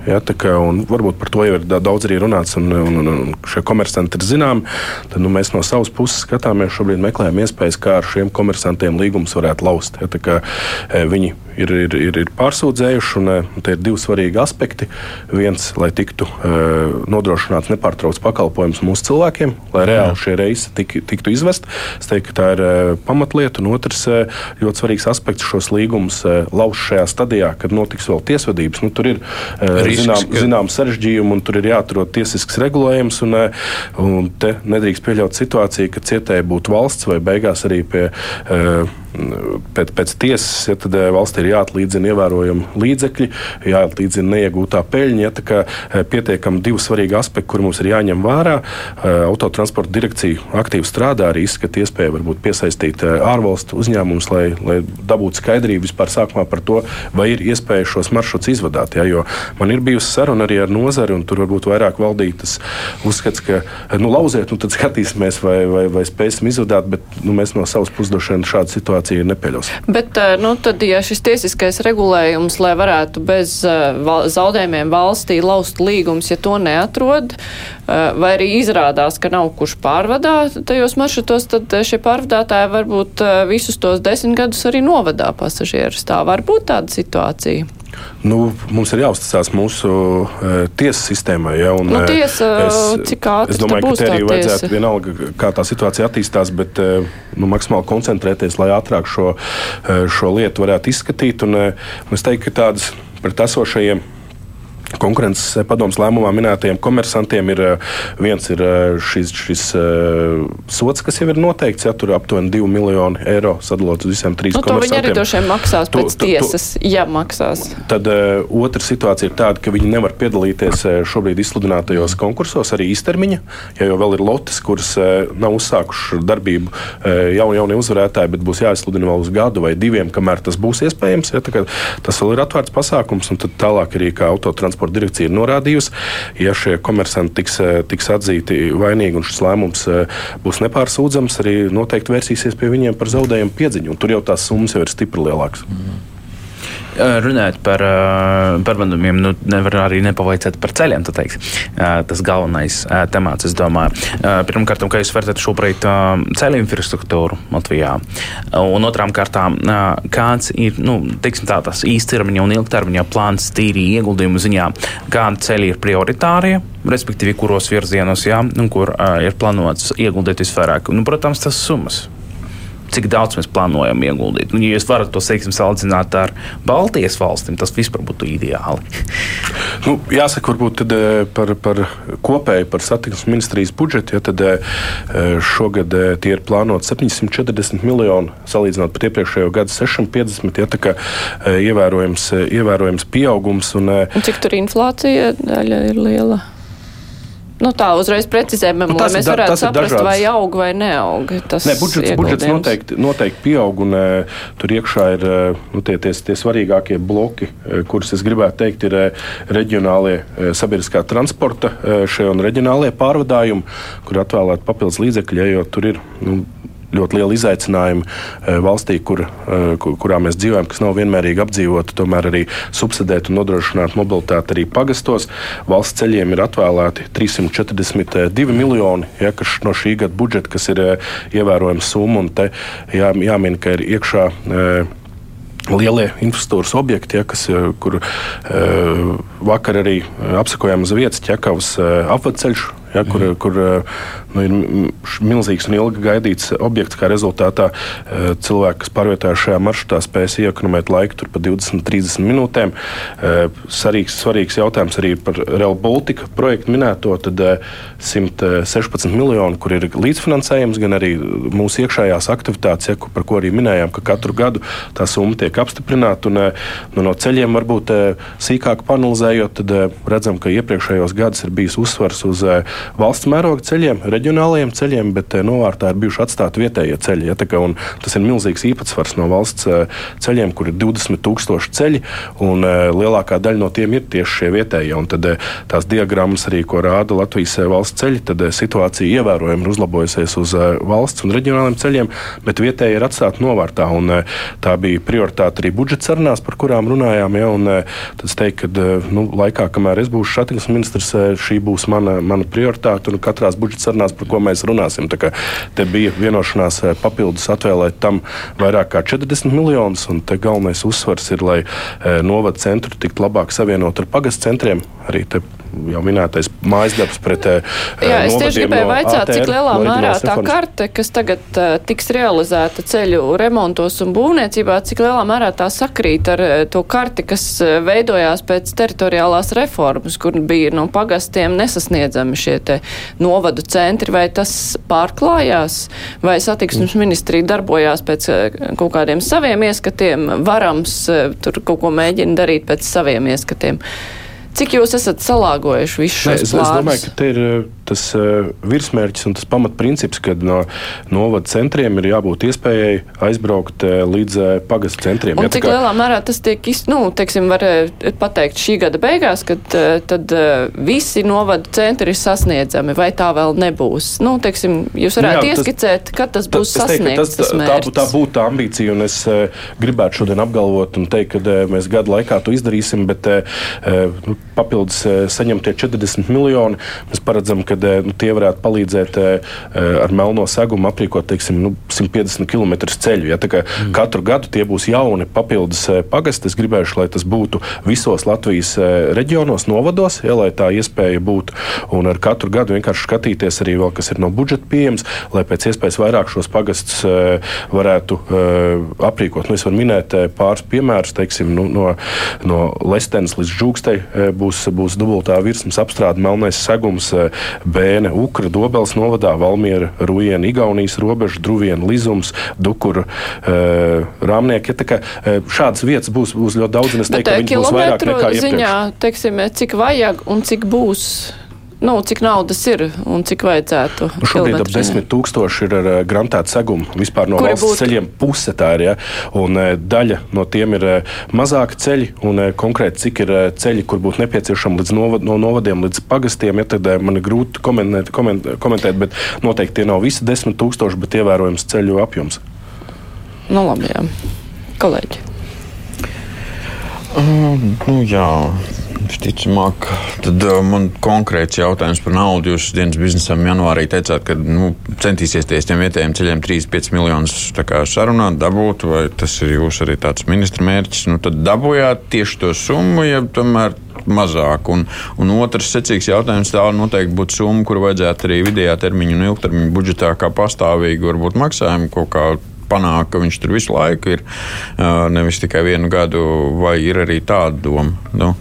Ja, kā, varbūt par to jau ir daudz arī runāts, un, un, un, un šie komersanti ir zināmi. Tad nu, mēs no savas puses skatāmies, šobrīd meklējam iespējas, kā ar šiem komersantiem līgumus varētu laust. Ja, kā, e, viņi ir, ir, ir, ir pārsūdzējuši. Un, un eh, te ir divi svarīgi aspekti. Viens, lai tiktu uh, nodrošināts nepārtraukts pakalpojums mūsu cilvēkiem, lai reāli šie reisi tik, tiktu izvest. Es teiktu, ka tā ir uh, pamatlieta. Un otrs ļoti svarīgs aspekts šos līgumus lauzt šajā stadijā, kad notiks vēl tiesvedības. Nu, tur ir Risks, zinām, ka... zinām sarežģījumi un tur ir jāatrod tiesisks regulējums. Un, un te nedrīkst pieļaut situāciju, ka cietēji būtu valsts vai beigās arī pie. Uh, pēc, pēc tiesas, ja tad eh, valstī ir jāatlīdzina ievērojami līdzekļi, jāatlīdzina neiegūtā peļņa. Ja, kā, eh, pietiekami divi svarīgi aspekti, kur mums ir jāņem vērā. Eh, autotransporta direkcija aktīvi strādā, arī izskata iespēju varbūt piesaistīt ārvalstu uzņēmumus, lai, lai dabūtu skaidrību vispār sākumā par to, vai ir iespēja šos maršrutus izvadāt. Ja, jo man ir bijusi saruna arī ar nozari, un tur varbūt vairāk valdīja tas uzskats, ka nu, lauziet, un tad skatīsimies, vai, vai, vai spēsim izvadāt, bet nu, mēs no savas puses vien šādu situāciju situācija nepieļausama. Bet, eh, nu, tad, ja šis tiesiskais regulējums, lai varētu bez eh, zaudējumiem valstī laust līgums, ja to neatrod, eh, vai arī izrādās, ka nav kurš pārvadā tajos maršrutos, tad šie pārvadātāji varbūt visus tos desmit gadus arī novadā pasažierus. Tā var būt tāda situācija. Nu, mums ir jāuzticas mūsu uh, tiesas sistēmai. Ja, un, nu, tiesa, es, cik ātri es domāju, ka te arī vajadzētu tiesa. vienalga, kā tā situācija attīstās, bet uh, nu, maksimāli koncentrēties, lai ātrāk šo, uh, šo lietu varētu izskatīt. Un, uh, es teiktu, ka tādas pret esošajiem Konkurences padomus lēmumā minētajiem komersantiem ir eh, viens ir eh, šis, šis uh, sots, kas jau ir noteikts, ja tur aptuveni 2 miljoni eiro sadalot uz visiem trīs nu, komersantiem. Viņi arī droši vien maksās to, pēc to, tiesas, to, ja maksās. Tad uh, otra situācija ir tāda, ka viņi nevar piedalīties šobrīd izsludinātajos konkursos arī īstermiņa, ja jau vēl ir lotes, kuras uh, nav uzsākušas darbību uh, jauni, jaunie uzvarētāji, bet būs jāizsludina vēl uz gadu vai diviem, kamēr tas būs iespējams. Ja, tas vēl ir atvērts pasākums, un tad tālāk arī kā autotransporta transporta direkcija ir norādījusi, ja šie komersanti tiks, eh, tiks atzīti vainīgi un šis lēmums eh, būs nepārsūdzams, arī noteikti vērsīsies pie viņiem par zaudējumu piedziņu. Tur jau tās summas jau ir stipri lielākas. Mm. Runājot par pārvadumiem, nu, nevar arī nepavaicāt par ceļiem. Teiks, tas galvenais temats, es domāju. Pirmkārt, kā jūs vērtējat šobrīd ceļu infrastruktūru Latvijā? Un otrām kārtām, kāds ir nu, teiksim, tā, tas īstermiņa un ilgtermiņa plāns tīri ieguldījumu ziņā, kādi ceļi ir prioritārie? Respektīvi, kuros virzienos, jā, un kur ir plānots ieguldīt visvairāk. Nu, protams, tas summas cik daudz mēs plānojam ieguldīt. Un, ja jūs varat to teiksim, salīdzināt ar Baltijas valstīm, tas vispār būtu ideāli. [laughs] nu, jāsaka, varbūt tad, eh, par, par kopēju par satiksmes ministrijas budžetu. Ja, tad, eh, šogad eh, tie ir plānoti 740 miljoni, salīdzinot pat iepriekšējo gadu 650. Ja, tā kā ievērojams, ievērojams pieaugums. Un, un cik tur inflācija daļa ir liela? Nu, tā uzreiz precizējam, nu, lai mēs da, varētu saprast, dažāds. vai aug vai neaug. Tas ne, budžets, budžets noteikti, noteikti pieaug, un uh, tur iekšā ir uh, nu, tie, tie, tie svarīgākie bloki, uh, kurus es gribētu teikt, ir uh, reģionālie uh, sabiedriskā transporta uh, šie un reģionālie pārvadājumi, kur atvēlēt papildus līdzekļi, jo tur ir. Nu, ļoti liela izaicinājuma eh, valstī, kur, eh, kurā mēs dzīvojam, kas nav vienmērīgi apdzīvota, tomēr arī subsidēt un nodrošināt mobilitāti arī pagastos. Valsts ceļiem ir atvēlēti 342 miljoni, ja, no šī gada budžeta, kas ir eh, ievērojama summa, te jā, jāmin, ka ir iekšā lielie infrastruktūras objekti, ja, kas, kur vakar arī apsekojām uz vietas ķekavas apveceļš, ja, kur, mm. kur nu, ir milzīgs un ilgi gaidīts objekts. Kā rezultātā e, cilvēki, kas pārvietojas šajā maršrutā, spēs iekonomēt laiku par 20-30 minūtēm. E, svarīgs, svarīgs jautājums arī par Real Baltica projektu minēto. Tad 116 e, miljoni, kur ir līdzfinansējums, gan arī mūsu iekšējās aktivitātes, ja, par ko arī minējām, ka katru gadu tā summa tiek apstiprināta. Un, nu, no ceļiem varbūt sīkāk panelizējot, tad redzam, ka iepriekšējos gados ir bijis uzsvars uz valsts mēroga ceļiem reģionālajiem ceļiem, bet eh, novārtā ir bijuši atstāti vietējie ceļi. Ja, kā, tas ir milzīgs īpatsvars no valsts eh, ceļiem, kur ir 20,000 ceļi, un eh, lielākā daļa no tiem ir tieši šie vietējie. Un tad tās diagrammas arī, ko rāda Latvijas valsts ceļi, tad situācija ievērojami ir uzlabojusies uz valsts un reģionāliem ceļiem, bet vietēji ir atstāti novārtā. Un, tā bija prioritāte arī budžeta sarunās, par kurām runājām. Ja, un, tad es teiktu, ka nu, laikā, kamēr es būšu satiksmes ministrs, šī būs mana, mana prioritāte. Un katrās budžeta sarunās par ko mēs runāsim. Te bija vienošanās eh, papildus atvēlēt tam vairāk kā 40 miljonus, un galvenais uzsvars ir, lai eh, novada centru tiktu labāk savienot ar pagastu centriem. Arī jau minētais mājas darbs pret eh, Jā, es tieši gribēju no vaicāt, ATR, cik lielā mērā tā karte, kas tagad uh, tiks realizēta ceļu remontos un būvniecībā, cik lielā mērā tā sakrīt ar uh, to karti, kas veidojās pēc teritoriālās reformas, kur bija no pagastiem nesasniedzami šie te novadu centri, vai tas pārklājās, vai satiksmes ministrija darbojās pēc kaut kādiem saviem ieskatiem, varams tur kaut ko mēģina darīt pēc saviem ieskatiem. Cik jūs esat salāgojuši visu šo plānu? Es domāju, ka te ir tas uh, virsmērķis un tas pamatprincips, ka no novada centriem ir jābūt iespējai aizbraukt uh, līdz uh, pagastu centriem. Un ja, cik kā... lielā mērā tas tiek, iz, nu, teiksim, var pateikt šī gada beigās, kad uh, tad uh, visi novada centri ir sasniedzami, vai tā vēl nebūs? Nu, teiksim, jūs varētu nu, jā, ieskicēt, kad tas būs tas, sasniegts. Teiktu, tas, tā, tā būtu tā ambīcija, un es uh, gribētu šodien apgalvot un teikt, ka uh, mēs gadu laikā to izdarīsim, bet uh, nu, papildus uh, saņemtie 40 miljoni mēs paredzam, ka kad nu, tie varētu palīdzēt ar melno segumu aprīkot teiksim, nu, 150 km ceļu. Ja? Mm. Katru gadu tie būs jauni papildus pagasti. Es gribēju, lai tas būtu visos Latvijas reģionos, novados, ja, lai tā iespēja būtu. Un ar katru gadu vienkārši skatīties arī vēl, kas ir no budžeta pieejams, lai pēc iespējas vairāk šos pagastus varētu aprīkot. Nu, es varu minēt pāris piemērus, teiksim, nu, no, no Lestenes līdz Žūkstei būs, būs dubultā virsmas apstrāde, melnais segums, Bēne, Ukra, Dobels novadā, Valmiera, Rujiena, Igaunijas robeža, Druviena, Lizums, Dukura, uh, Rāmnieki. Ja, kā, uh, šādas vietas būs, būs ļoti daudz, un es teiktu, ka viņas būs vairāk nekā iepriekš. Ziņā, teiksim, cik vajag un cik būs Nu, cik naudas ir un cik vajadzētu? Nu, šobrīd ap 10 tūkstoši ir ar uh, grantētu segumu. Vispār no Kuri valsts būtu? ceļiem puse tā ir. Ja? Un uh, daļa no tiem ir uh, mazāki ceļi un konkrēti cik ir ceļi, kur būtu nepieciešami līdz novad, no novadiem līdz pagastiem. Ja, tad man ir grūti komentēt, koment, komentēt, bet noteikti tie nav visi 10 tūkstoši, bet ievērojams ceļu apjoms. Nu, labi, jā. Kolēģi. Uh, nu, jā. Visticamāk, tad uh, man konkrēts jautājums par naudu. Jūs dienas biznesam janvārī teicāt, ka nu, centīsieties tiem vietējiem ceļiem 3-5 miljonus sarunāt, dabūt, vai tas ir jūsu arī tāds ministra mērķis. Nu, tad dabūjāt tieši to summu, ja tomēr mazāk. Un, un otrs secīgs jautājums tā noteikti būtu summa, kuru vajadzētu arī vidējā termiņa un ilgtermiņa budžetā kā pastāvīgi varbūt maksājumu kaut kā panākt, ka viņš tur visu laiku ir, nevis tikai vienu gadu, vai ir arī tāda doma? Nu.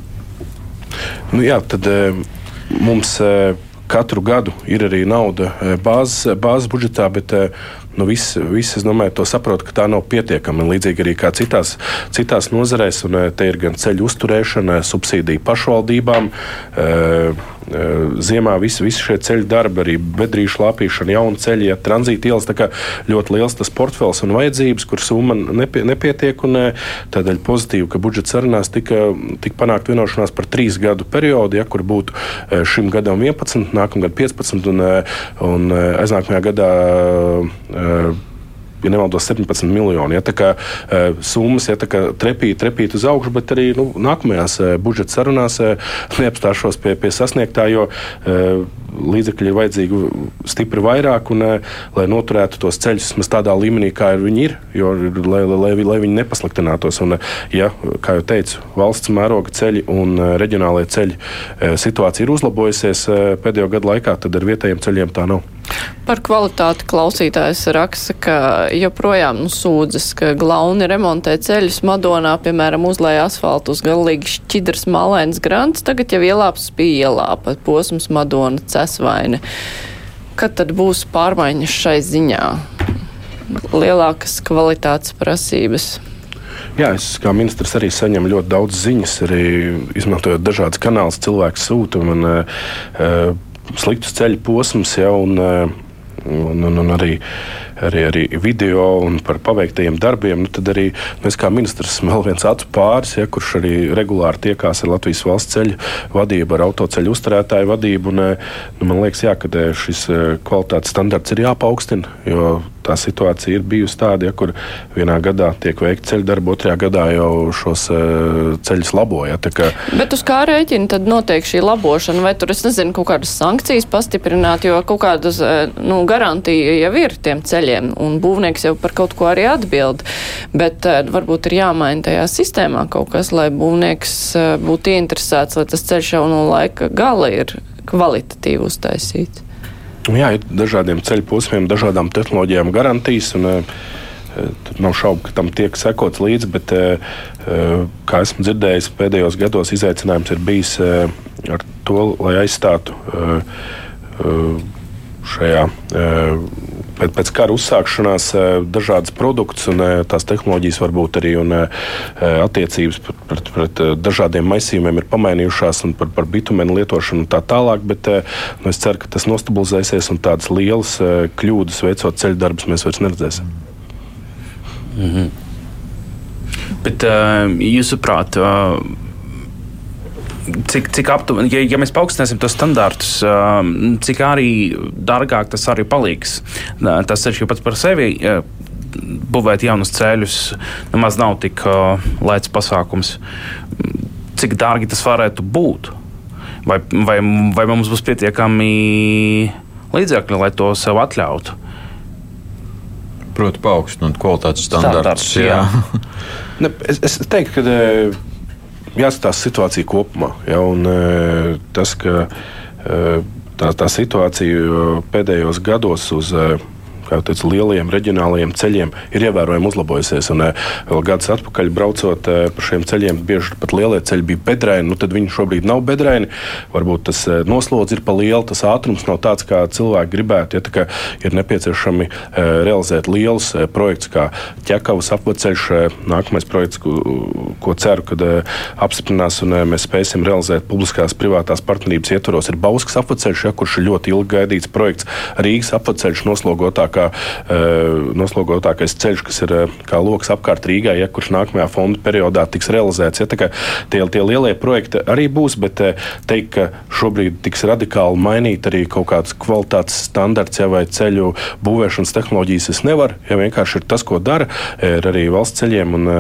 Nu, jā, tad mums katru gadu ir arī nauda bāzes, bāzes budžetā, bet nu, visi, visi, es domāju, to saprot, ka tā nav pietiekama. Līdzīgi arī kā citās, citās nozarēs, un te ir gan ceļu uzturēšana, subsīdija pašvaldībām. Uh, Ziemā visi, visi šie ceļu darbi, arī bedrīšu lāpīšana, jauna ceļa, ja, tranzīta ielas. Ļoti liels tas portfels un vajadzības, kur summa nepie, nepietiek. Un, tādēļ pozitīvi, ka budžeta sarunās tika, tika panākt vienošanās par trīs gadu periodu, ja, kur būtu šim gadam 11, nākamgad 15 un, un aiznākamajā gadā ja nemaldos, 17 miljoni. Ja, tā kā uh, summas ja, trepīt, trepīt uz augšu, bet arī nu, nākamajās uh, budžeta sarunās uh, neapstāšos pie, pie sasniegtā, jo līdzekļi ir vajadzīgi stipri vairāk, un, lai noturētu tos ceļus vismaz tādā līmenī, kā viņi ir, jo, lai, lai, lai viņi nepasliktinātos. Un, ja, kā jau teicu, valsts mēroga ceļi un reģionālajie ceļi situācija ir uzlabojusies pēdējo gadu laikā, tad ar vietējiem ceļiem tā nav. Par kvalitāti klausītājs raksta, ka joprojām nu, sūdzas, ka glauni remontē ceļus Madonā, piemēram, uzlēja asfaltu uz galīgi šķidrs malēns grants, tagad jau ielāps bija ielāpa posms Madona cesvaini. Kad tad būs pārmaiņas šai ziņā? Lielākas kvalitātes prasības. Jā, es kā ministrs arī saņemu ļoti daudz ziņas, arī izmantojot dažādas kanālus. Cilvēks sūta man uh, sliktus ceļu posmus, ja, un, un, un, un arī, arī, arī video un par paveiktajiem darbiem. Nu, tad arī nu, es kā ministrs esmu vēl viens acu pāris, ja, kurš arī regulāri tiekās ar Latvijas valsts ceļu vadību, ar autoceļu uzturētāju vadību. Un, nu, man liekas, jā, ka šis kvalitātes standarts ir jāpaukstina, jo tā situācija ir bijusi tāda, ja, kur vienā gadā tiek veikta ceļu darba, otrajā gadā jau šos uh, ceļus laboja. Kā... Bet uz kā rēķina tad notiek šī labošana? Vai tur, es nezinu, kaut kādas sankcijas pastiprināt, jo kaut kādas nu, garantija jau ir tiem ceļiem, un būvnieks jau par kaut ko arī atbild. Bet uh, varbūt ir jāmaina tajā sistēmā kaut kas, lai būvnieks būtu ieinteresēts, lai tas ceļš jau no laika gala ir kvalitatīvi uztaisīts. Jā, ir dažādiem ceļu posmiem, dažādām tehnoloģijām garantijas. Un, e, Tur nav šaubu, ka tam tiek sekots līdzi, bet, e, e, kā esmu dzirdējis, pēdējos gados izaicinājums ir bijis ar to, lai aizstātu šajā pēc, pēc kara uzsākšanās dažādas produktus un tās tehnoloģijas varbūt arī un attiecības pret, pret, pret dažādiem maisījumiem ir pamainījušās un par, par bitumenu lietošanu un tā tālāk, bet nu, es ceru, ka tas nostabilizēsies un tādas lielas kļūdas veicot ceļu darbus mēs vairs neredzēsim. -hmm. Bet, uh, jūsuprāt, uh, cik, cik aptuveni, ja, ja mēs paaugstināsim tos standartus, um, cik arī dārgāk tas arī paliks. Tas ceļš jau pats par sevi. Būvēt jaunus ceļus nemaz nav tik uh, lēts pasākums. Cik dārgi tas varētu būt? Vai, vai, vai mums būs pietiekami līdzekļi, lai to sev atļautu? Proti, paaugstināt kvalitātes standartus. standarts jā. Jā. [laughs] ne, es, es teiktu, ka jāskatās situācija kopumā. Ja, un, e, tas, ka e, tā, tā situācija pēdējos gados uz teicu, lielajiem reģionālajiem ceļiem ir ievērojami uzlabojusies. Un, eh, vēl gadus atpakaļ braucot eh, pa šiem ceļiem, bieži pat lielie ceļi bija bedrēni. Nu, tad viņi šobrīd nav bedrēni. Varbūt tas eh, noslodzi ir pa lielu, tas ātrums nav tāds, kā cilvēki gribētu. Ja, ir nepieciešami realizēt lielus projektus, kā ķekavas apceļš, nākamais projekts, ko, ko ceru, kad apstiprinās un mēs spēsim realizēt publiskās privātās partnerības ietvaros, ir Bauskas apceļš, ja, kurš ir ļoti ilgi gaidīts projekts Rīgas apceļš noslogotāk noslogotākā, noslogotākais ceļš, kas ir kā lokus apkārt Rīgai, ja, kurš nākamajā fonda periodā tiks realizēts. Ja, tie, tie lielie projekti arī būs, bet teikt, ka šobrīd tiks radikāli mainīt arī kaut kāds kvalitātes standarts ja, vai ceļu būvēšanas tehnoloģijas, es nevaru. Ja vienkārši ir tas, ko dara, ir arī valsts ceļiem un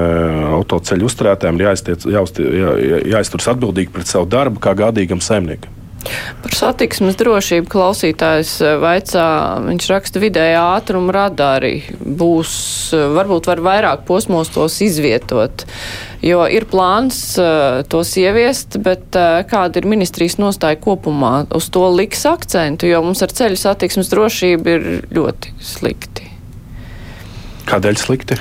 autoceļu uzturētājiem jāiztiec, jāuzti, jā, jāizturas atbildīgi pret savu darbu kā gādīgam saimniekam. Par satiksmes drošību klausītājs eh, vaicā, viņš raksta vidējā ātruma radari. Būs, eh, varbūt var vairāk posmos tos izvietot, jo ir plāns uh, tos ieviest, bet kāda ir ministrijas nostāja kopumā? Uz to liks akcentu, jo mums ar ceļu satiksmes drošību ir ļoti slikti. Kādēļ slikti?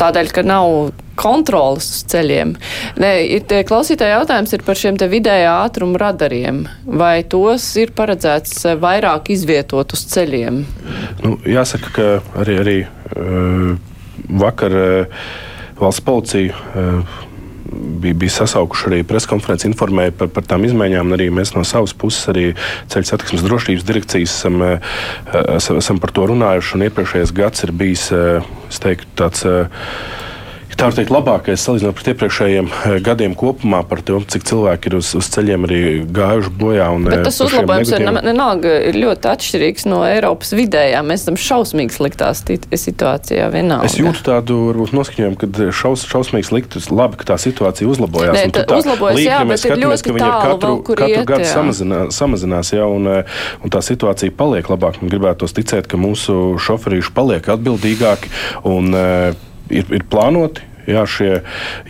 Tādēļ, ka nav kontrolas uz ceļiem. Nē, ir, klausītāja jautājums ir par šiem te vidējā ātruma radariem. Vai tos ir paredzēts eh, vairāk izvietot uz ceļiem? Nu, jāsaka, ka arī, arī uh, vakar uh, valsts policija. Uh, bija, bija sasaukuši arī preskonferenci, informēja par, par tām izmaiņām. Arī mēs no savas puses, arī ceļu satiksmes drošības direkcijas, esam, esam par to runājuši. Iepriekšējais gads ir bijis teiktu, tāds tā var teikt, labākais salīdzinot ar iepriekšējiem eh, gadiem kopumā par to, cik cilvēki ir uz, uz ceļiem arī gājuši bojā. Un, Bet eh, tas uzlabojums ir vienalga ir ļoti atšķirīgs no Eiropas vidējā. Mēs esam šausmīgi sliktā situācijā vienalga. Es jūtu tādu varbūt noskaņojumu, ka šaus, šausmīgi slikti, labi, ka tā situācija uzlabojās. Nē, tā, tā uzlabojas, līk, jā, ir ļoti ka viņi tālu katru, vēl, katru iet, gadu jā. samazinās, samazinās jā, un, eh, un tā situācija paliek labāk. Man gribētos ticēt, ka mūsu šoferīši paliek atbildīgāki un ir, ir plānoti jā, šie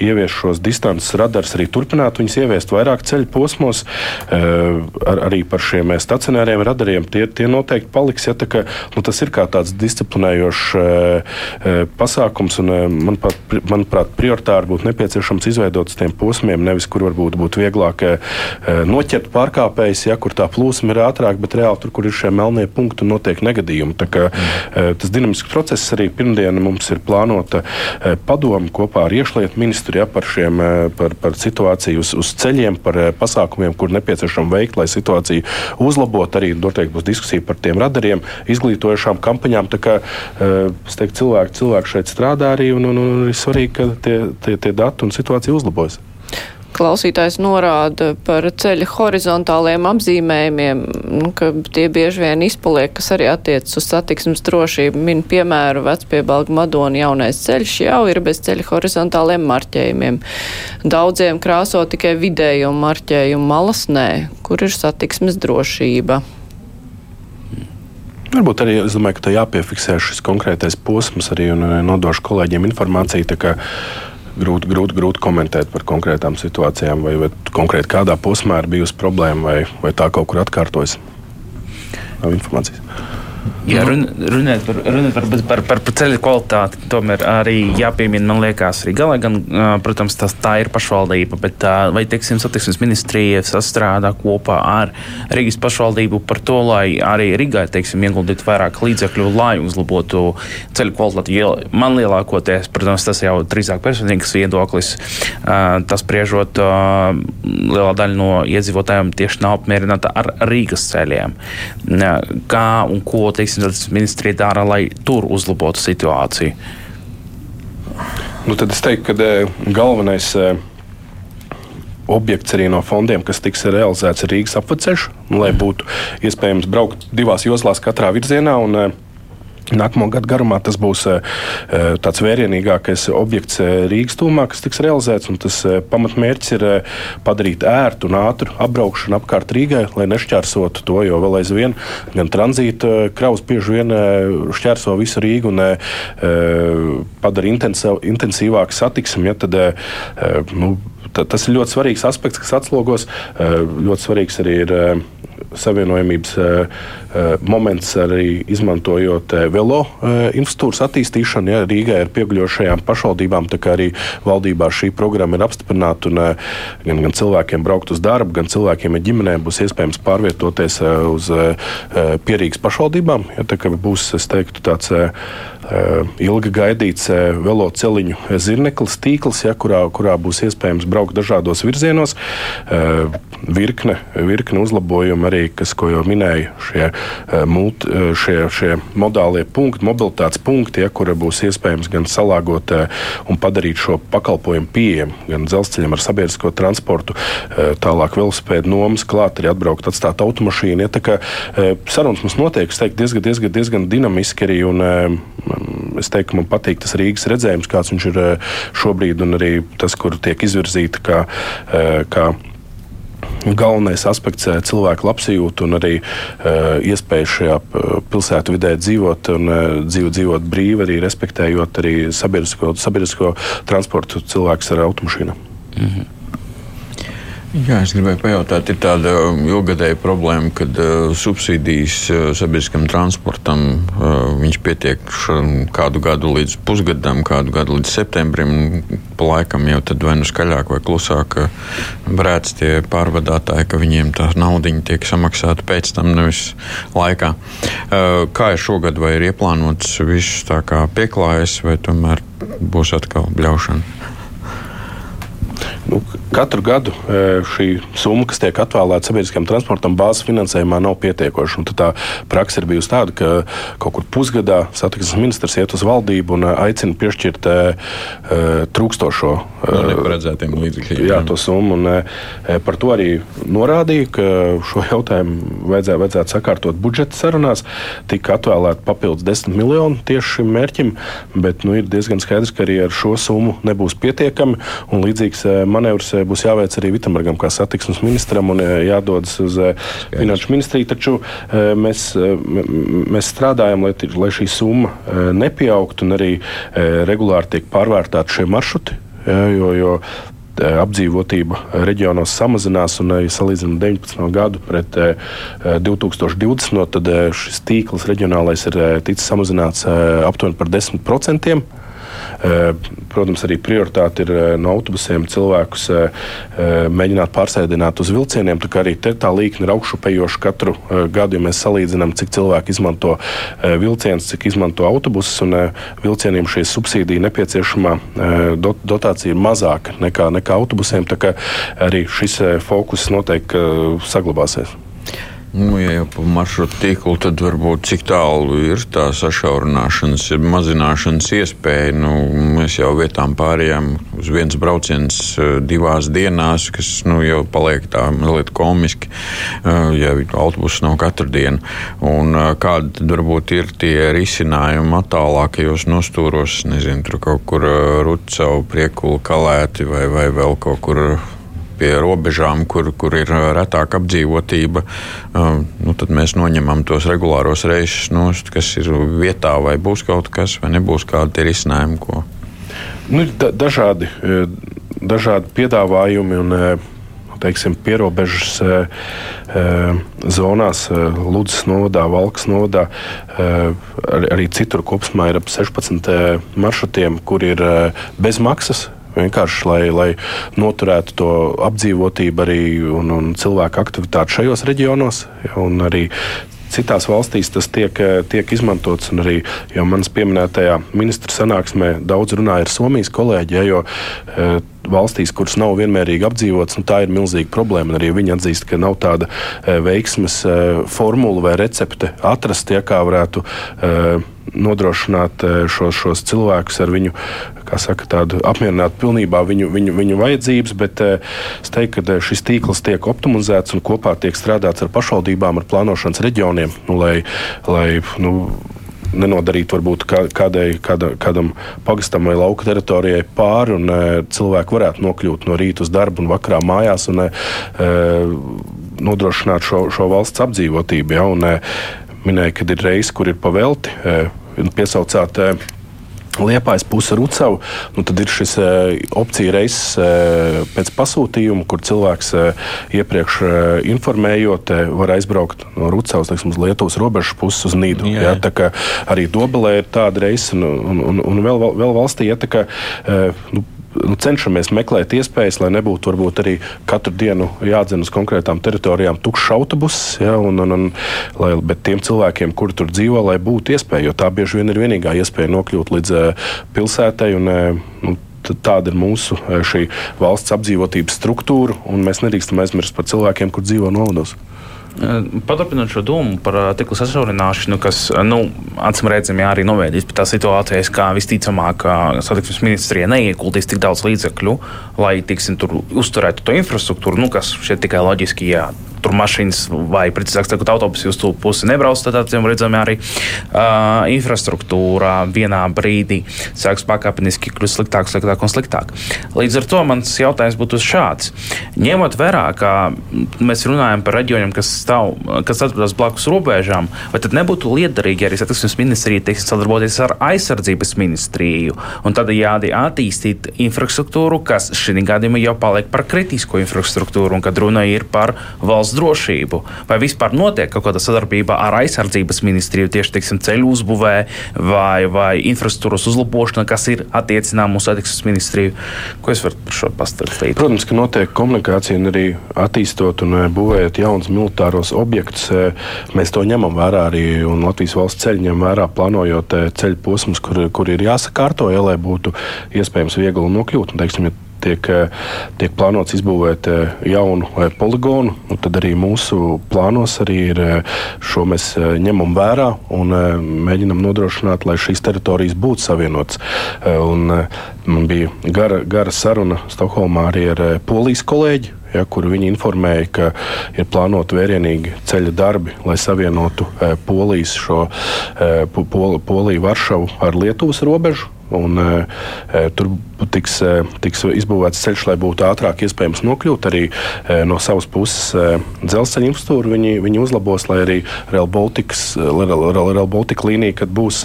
ievies šos distances radarus, arī turpināt viņus ieviest vairāk ceļu posmos, eh, ar, arī par šiem stacionāriem radariem. Tie, tie noteikti paliks. Ja, kā, nu, tas ir kā tāds disciplinējošs eh, pasākums, un manuprāt, manuprāt prioritāri būtu nepieciešams izveidot tiem posmiem, nevis kur varbūt būtu vieglāk noķert pārkāpējus, ja kur tā plūsma ir ātrāk, bet reāli tur, kur ir šie melnie punkti un notiek negadījumi. Tā kā. Tas dinamisks process arī pirmdien mums ir plānota padoma kopā ar iekšlietu ministru ja, par, šiem, eh, par, par situāciju uz, uz ceļiem, par eh, pasākumiem, kur nepieciešams veikt, lai situāciju uzlabotu. Arī noteikti būs diskusija par tiem radariem, izglītojošām kampaņām. Tā kā eh, teiktu, cilvēki, cilvēki šeit strādā arī un, un, un ir svarīgi, ka tie, tie, tie dati un situācija uzlabojas. Klausītājs norāda par ceļa horizontāliem apzīmējumiem, nu, ka tie bieži vien izpaliek, kas arī attiecas uz satiksmes drošību. Min piemēru vecpiebalga Madona jaunais ceļš jau ir bez ceļa horizontāliem marķējumiem. Daudziem krāso tikai vidējo marķējumu malas nē, kur ir satiksmes drošība. Varbūt arī es domāju, ka tā jāpiefiksē šis konkrētais posms arī un nodošu kolēģiem informāciju grūti, grūti, grūti komentēt par konkrētām situācijām, vai, vai konkrēti kādā posmā ir bijusi problēma, vai, vai tā kaut kur atkārtojas. Nav informācijas. Jā, run, runāt par, runāt par, par, par, par ceļu kvalitāti, tomēr arī jāpiemina, man liekas, arī galā, gan, protams, tas, tā ir pašvaldība, bet vai, teiksim, satiksmes ministrija sastrādā kopā ar Rīgas pašvaldību par to, lai arī Rīgai, teiksim, ieguldītu vairāk līdzekļu, lai uzlabotu ceļu kvalitāti. Jo man lielākoties, protams, tas jau drīzāk personīgs viedoklis, tas priežot lielā daļa no iedzīvotājiem tieši nav apmierināta ar Rīgas ceļiem. Kā un ko ko teiksim, ministrija dara, lai tur uzlabotu situāciju? Nu, tad es teiktu, ka e, galvenais e, objekts arī no fondiem, kas tiks realizēts, Rīgas apceļš, nu, lai būtu iespējams braukt divās joslās katrā virzienā. Un, e, Nākamo gadu garumā tas būs tāds vērienīgākais objekts Rīgas tūmā, kas tiks realizēts. Tas pamatmērķis ir padarīt ērtu un ātru apbraukšanu apkārt Rīgai, lai nešķērsotu to, jo vēl aizvien gan tranzīta kravas bieži vien šķērso visu Rīgu un padara intensīvāku satiksmi. Ja, tad, nu, tas ir ļoti svarīgs aspekts, kas atslogos. Ļoti svarīgs arī ir savienojamības moments arī izmantojot velo infrastruktūras attīstīšanu. Ja, Rīgai ir pieguļošajām pašvaldībām, tā kā arī valdībā šī programma ir apstiprināta. Un, gan, gan cilvēkiem braukt uz darbu, gan cilvēkiem ar ģimenēm būs iespējams pārvietoties uz pierīgas pašvaldībām. Ja, tā kā būs, es teiktu, tāds ilgi gaidīts veloceliņu zirneklis tīkls, ja, kurā, kurā būs iespējams braukt dažādos virzienos. virkne, virkne uzlabojumu arī, kas, ko jau minēju, šie, multi, šie, šie modālie punkti, mobilitātes punkti, ja, kur būs iespējams gan salāgot un padarīt šo pakalpojumu pieejamu gan dzelzceļam ar sabiedrisko transportu, tālāk velosipēdu nomas, klāt arī atbraukt, atstāt automašīnu. Ja, sarunas mums notiek, es teiktu, diezgan, diezgan, diezgan dinamiski arī. Un, es teiktu, man patīk tas Rīgas redzējums, kāds viņš ir šobrīd, un arī tas, kur tiek izvirzīta kā, kā galvenais aspekts - cilvēku labsajūta un arī uh, iespēja šajā pilsētu vidē dzīvot un uh, dzīvo, dzīvot brīvi, arī respektējot arī sabiedrisko, sabiedrisko transportu cilvēkus ar automašīnu. Mm -hmm. Jā, es gribēju pajautāt, ir tāda ilgadēja problēma, kad uh, subsīdijas uh, sabiedriskam transportam uh, pietiek kādu gadu līdz pusgadam, kādu gadu līdz septembrim. Pa laikam jau tad vai nu skaļāk vai klusāk brēc tie pārvadātāji, ka viņiem tā naudiņa tiek samaksāta pēc tam, nevis laikā. Uh, kā ir šogad, vai ir ieplānots viss tā kā pieklājas, vai tomēr būs atkal bļaušana? Nu, katru gadu e, šī summa, kas tiek atvēlēta sabiedriskajam transportam, bāzes finansējumā nav pietiekoša. Tā praksa ir bijusi tāda, ka kaut kur pusgadā satiksmes ministrs iet uz valdību un e, aicina piešķirt e, trūkstošo no neparedzētiem līdzekļiem. Jā, to summu. Un, par to arī norādīja, ka šo jautājumu vajadzētu, vajadzētu sakārtot budžeta sarunās. Tika atvēlēta papildus 10 miljoni tieši šim mērķim, bet nu, ir diezgan skaidrs, ka arī ar šo summu nebūs pietiekami. Līdzīgs manevrs eh, būs jāveic arī Vitambergam, kā satiksmes ministram, un eh, jādodas uz eh, Finanšu ministriju. Taču mēs, mēs strādājam, lai, lai šī summa nepieaugtu un arī regulāri tiek pārvērtēti šie maršruti. Jo, jo apdzīvotība reģionos samazinās, un, ja salīdzinām 19. gadu pret 2020. tad šis tīkls reģionālais ir ticis samazināts aptuveni par 10%. Eh, protams, arī prioritāte ir eh, no autobusiem cilvēkus eh, mēģināt pārsēdināt uz vilcieniem. Tā arī tā līkne ir augšupejoša katru gadu, ja mēs salīdzinām, cik cilvēki izmanto vilcienus, cik izmanto autobusus. Vilcieniem šī subsīdija nepieciešamā dotācija ir mazāka nekā, nekā autobusiem. Tā kā arī šis fokus noteikti saglabāsies. Nu, ja jau par maršrutu tīklu, tad varbūt cik tālu ir tā sašaurināšanas, mazināšanas iespēja. Nu, mēs jau vietām pārējām uz viens brauciens eh, divās dienās, kas nu, jau paliek tā mazliet komiski, eh, ja autobuss nav katru dienu. Un eh, kādi tad varbūt ir tie risinājumi attālākajos nostūros, nezinu, tur kaut kur Rucavu priekulu kalēti vai, vai vēl kaut kur pie robežām, kur, kur ir retāka apdzīvotība, nu, tad mēs noņemam tos regulāros reisus, nost, kas ir vietā, vai būs kaut kas, vai nebūs kādi risinājumi. Ko... Nu, da dažādi, dažādi piedāvājumi. Un, teiksim, pierobežas e, e, zonās, Ludus novadā, Valkas novadā, ar, arī citur kopumā ir ap 16 maršrutiem, kur ir bez maksas Vienkārši, lai, lai noturētu to apdzīvotību arī un, un cilvēku aktivitāti šajos reģionos. Un arī citās valstīs tas tiek, tiek izmantots. Arī jau manas pieminētajā ministra sanāksmē daudz runāja ar Somijas kolēģi. Ja, jo, e, valstīs, kuras nav vienmērīgi apdzīvotas, nu, tā ir milzīga problēma. Arī viņi atzīst, ka nav tāda e, veiksmes e, formula vai recepte atrast, ja kā varētu nodrošināt šos, šos cilvēkus ar viņu saka, tādu apmierināt pilnībā viņu, viņu, viņu vajadzības, bet es teiktu, ka šis tīkls tiek optimizēts un kopā tiek strādāts ar pašvaldībām, ar plānošanas reģioniem, nu, lai, lai nu, nenodarīt varbūt kādai, kāda, kādam pagastam vai lauka teritorijai pāri, un e, cilvēki varētu nokļūt no rīta uz darbu un vakarā mājās un e, nodrošināt šo, šo valsts apdzīvotību. Ja, un, e, minēja, ka ir reizes, kur ir pavelti, piesaucāt. Liepājas puse Rucavu, nu tad ir šis uh, opcija reizes uh, pēc pasūtījuma, kur cilvēks uh, iepriekš informējot, var aizbraukt no Rucavas teiksim, uz Lietuvas robežas puses uz Nīdu. Jā. Jā, tā kā arī Dobelē ir tāda reisa, un, un, un, vēl, vēl valstī, ja tā kā nu, cenšamies meklēt iespējas, lai nebūtu varbūt arī katru dienu jādzen uz konkrētām teritorijām tukšs autobuss, ja, un, un, un, lai, bet tiem cilvēkiem, kuri tur dzīvo, lai būtu iespēja, jo tā bieži vien ir vienīgā iespēja nokļūt līdz uh, pilsētai. Un, uh, nu, tāda ir mūsu šī valsts apdzīvotības struktūra, un mēs nedrīkstam aizmirst par cilvēkiem, kur dzīvo novados. Paturpinot šo domu par tīklu sašaurināšanu, kas, nu, acīm redzami, arī novēdīs pie tā situācijas, kā visticamāk, satiksmes ministrija neieguldīs tik daudz līdzekļu, lai, tiksim, tur uzturētu to infrastruktūru, nu, kas šeit tikai loģiski, jā, tur mašīnas vai, precīzāk sakot, autobusi uz to pusi nebrauc, tad acīm redzami arī uh, infrastruktūra vienā brīdī sāks pakāpeniski kļūt sliktāk, sliktāk un sliktāk. Līdz ar to mans jautājums būtu šāds. Ņemot vērā, ka mēs runājam par reģioniem, kas, stāv, kas atrodas blakus robežām, vai tad nebūtu liederīgi arī satiksmes ministrija teiksim, sadarboties ar aizsardzības ministriju un tādējādi attīstīt infrastruktūru, kas šī gadījumā jau paliek par kritisko infrastruktūru un kad runa ir par valsts valsts drošību? Vai vispār notiek kaut kāda sadarbība ar aizsardzības ministriju tieši teiksim, ceļu uzbūvē vai, vai infrastruktūras uzlabošana, kas ir attiecināma uz satiksmes ministriju? Ko es varu par šo pastāstīt? Protams, ka notiek komunikācija un arī attīstot un eh, būvējot jaunus militāros objektus. Eh, mēs to ņemam vērā arī un Latvijas valsts ceļu ņem vērā, plānojot eh, ceļu posmus, kur, kur ir jāsakārto, ja, lai būtu iespējams viegli nokļūt. Un, teiksim, ja tiek, eh, tiek plānots izbūvēt eh, jaunu eh, poligonu. Tad arī mūsu plānos arī ir šo mēs ņemam vērā un mēģinam nodrošināt, lai šīs teritorijas būtu savienotas. Man bija gara, gara saruna Stokholmā arī ar polijas kolēģi. Ja, kur viņi informēja, ka ir plānoti vērienīgi ceļa darbi, lai savienotu e, Polijas, šo, e, Pol, Poliju, Varšavu ar Lietuvas robežu. Un, e, tur tiks, eh, tiks izbūvēts ceļš, lai būtu ātrāk iespējams nokļūt. Arī eh, no savas puses eh, dzelzceļa infrastruktūru viņi, viņi uzlabos, lai arī Rail Baltica līnija, kad būs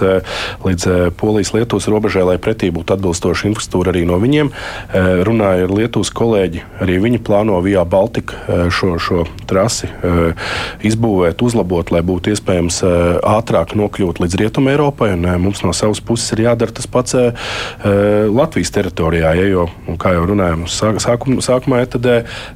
līdz Polijas-Lietuvas robežai, lai pretī būtu atbilstoša infrastruktūra arī no viņiem. Runāju ar Lietuvas kolēģi, arī viņi plāno Vijā Baltika šo, šo trasi izbūvēt, uzlabot, lai būtu iespējams ātrāk nokļūt līdz Rietumē Eiropai. Un mums no savas puses ir jādara tas pats Latvijas teritorijā teritorijā, ja, jo, kā jau runājām, sākum, sākumā ja, tad,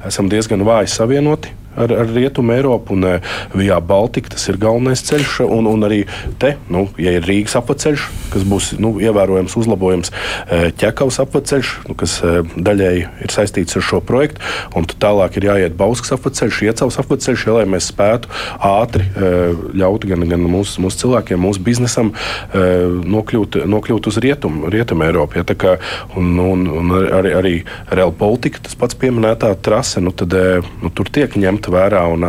esam diezgan vāji savienoti ar, ar Rietumu Eiropu. Un eh, Vijā Baltika tas ir galvenais ceļš. Un, un arī te, nu, ja ir Rīgas apceļš, kas būs nu, ievērojams uzlabojums, eh, ķekavas apceļš, nu, kas eh, daļēji ir saistīts ar šo projektu. Un tālāk ir jāiet Bauskas apceļš, Iecavas apceļš, ja, lai mēs spētu ātri ļaut gan, gan mūsu, mūsu cilvēkiem, mūsu biznesam nokļūt, nokļūt uz Rietumu, rietumu Eiropu. Ja, kā, un, un, un arī, arī Real Baltica, tas pats pieminētā trase, nu, tad, nu, tur tiek ņemta ņemt vērā un,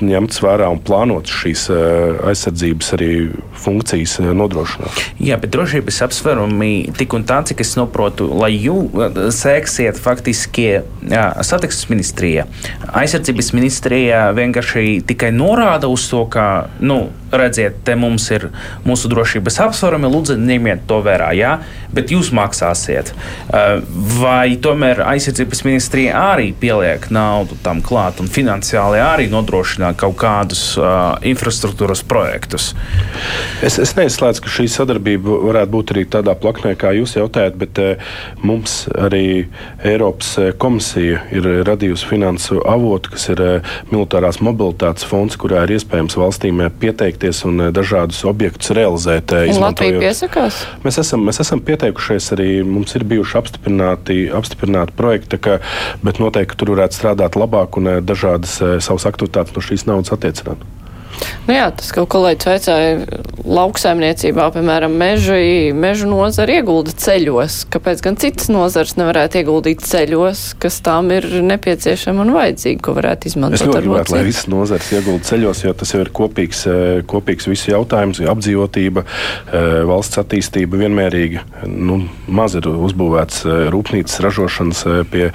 ņemts vērā un plānots šīs aizsardzības arī funkcijas nodrošināt. Jā, bet drošības apsvērumi tik un tā, cik es saprotu, lai jūs sēksiet faktiski satiksmes ministrijā. Aizsardzības ministrijā vienkārši tikai norāda uz to, ka, nu, redziet, te mums ir mūsu drošības apsvērumi, lūdzu, ņemiet to vērā, jā, bet jūs maksāsiet. Vai tomēr aizsardzības ministrija arī pieliek naudu tam klāt un finansiāli arī nodrošināt kaut kādus uh, infrastruktūras projektus? Es, es neizslēdzu, ka šī sadarbība varētu būt arī tādā plaknē, kā jūs jautājat, bet uh, mums arī Eiropas komisija ir radījusi finansu avotu, kas ir uh, militārās mobilitātes fonds, kurā ir iespējams valstīm pieteikties un dažādus objektus realizēt. Latvija piesakās? Mēs esam, mēs esam pieteikušies arī, mums ir bijuši apstiprināti, apstiprināti projekti, ka, bet noteikti tur varētu strādāt labāk labāk un eh, dažādas eh, savas aktivitātes no šīs naudas attiecināt. Nu jā, tas, ko kolēģis vaicāja lauksaimniecībā, piemēram, meži, mežu nozara iegulda ceļos. Kāpēc gan citas nozars nevarētu ieguldīt ceļos, kas tām ir nepieciešama un vajadzīga, ko varētu izmantot? Es ļoti gribētu, lai visas nozars iegulda ceļos, jo tas jau ir kopīgs, eh, kopīgs visu jautājums - apdzīvotība, eh, valsts attīstība vienmērīga. Nu, maz ir uzbūvēts eh, rūpnīcas ražošanas pie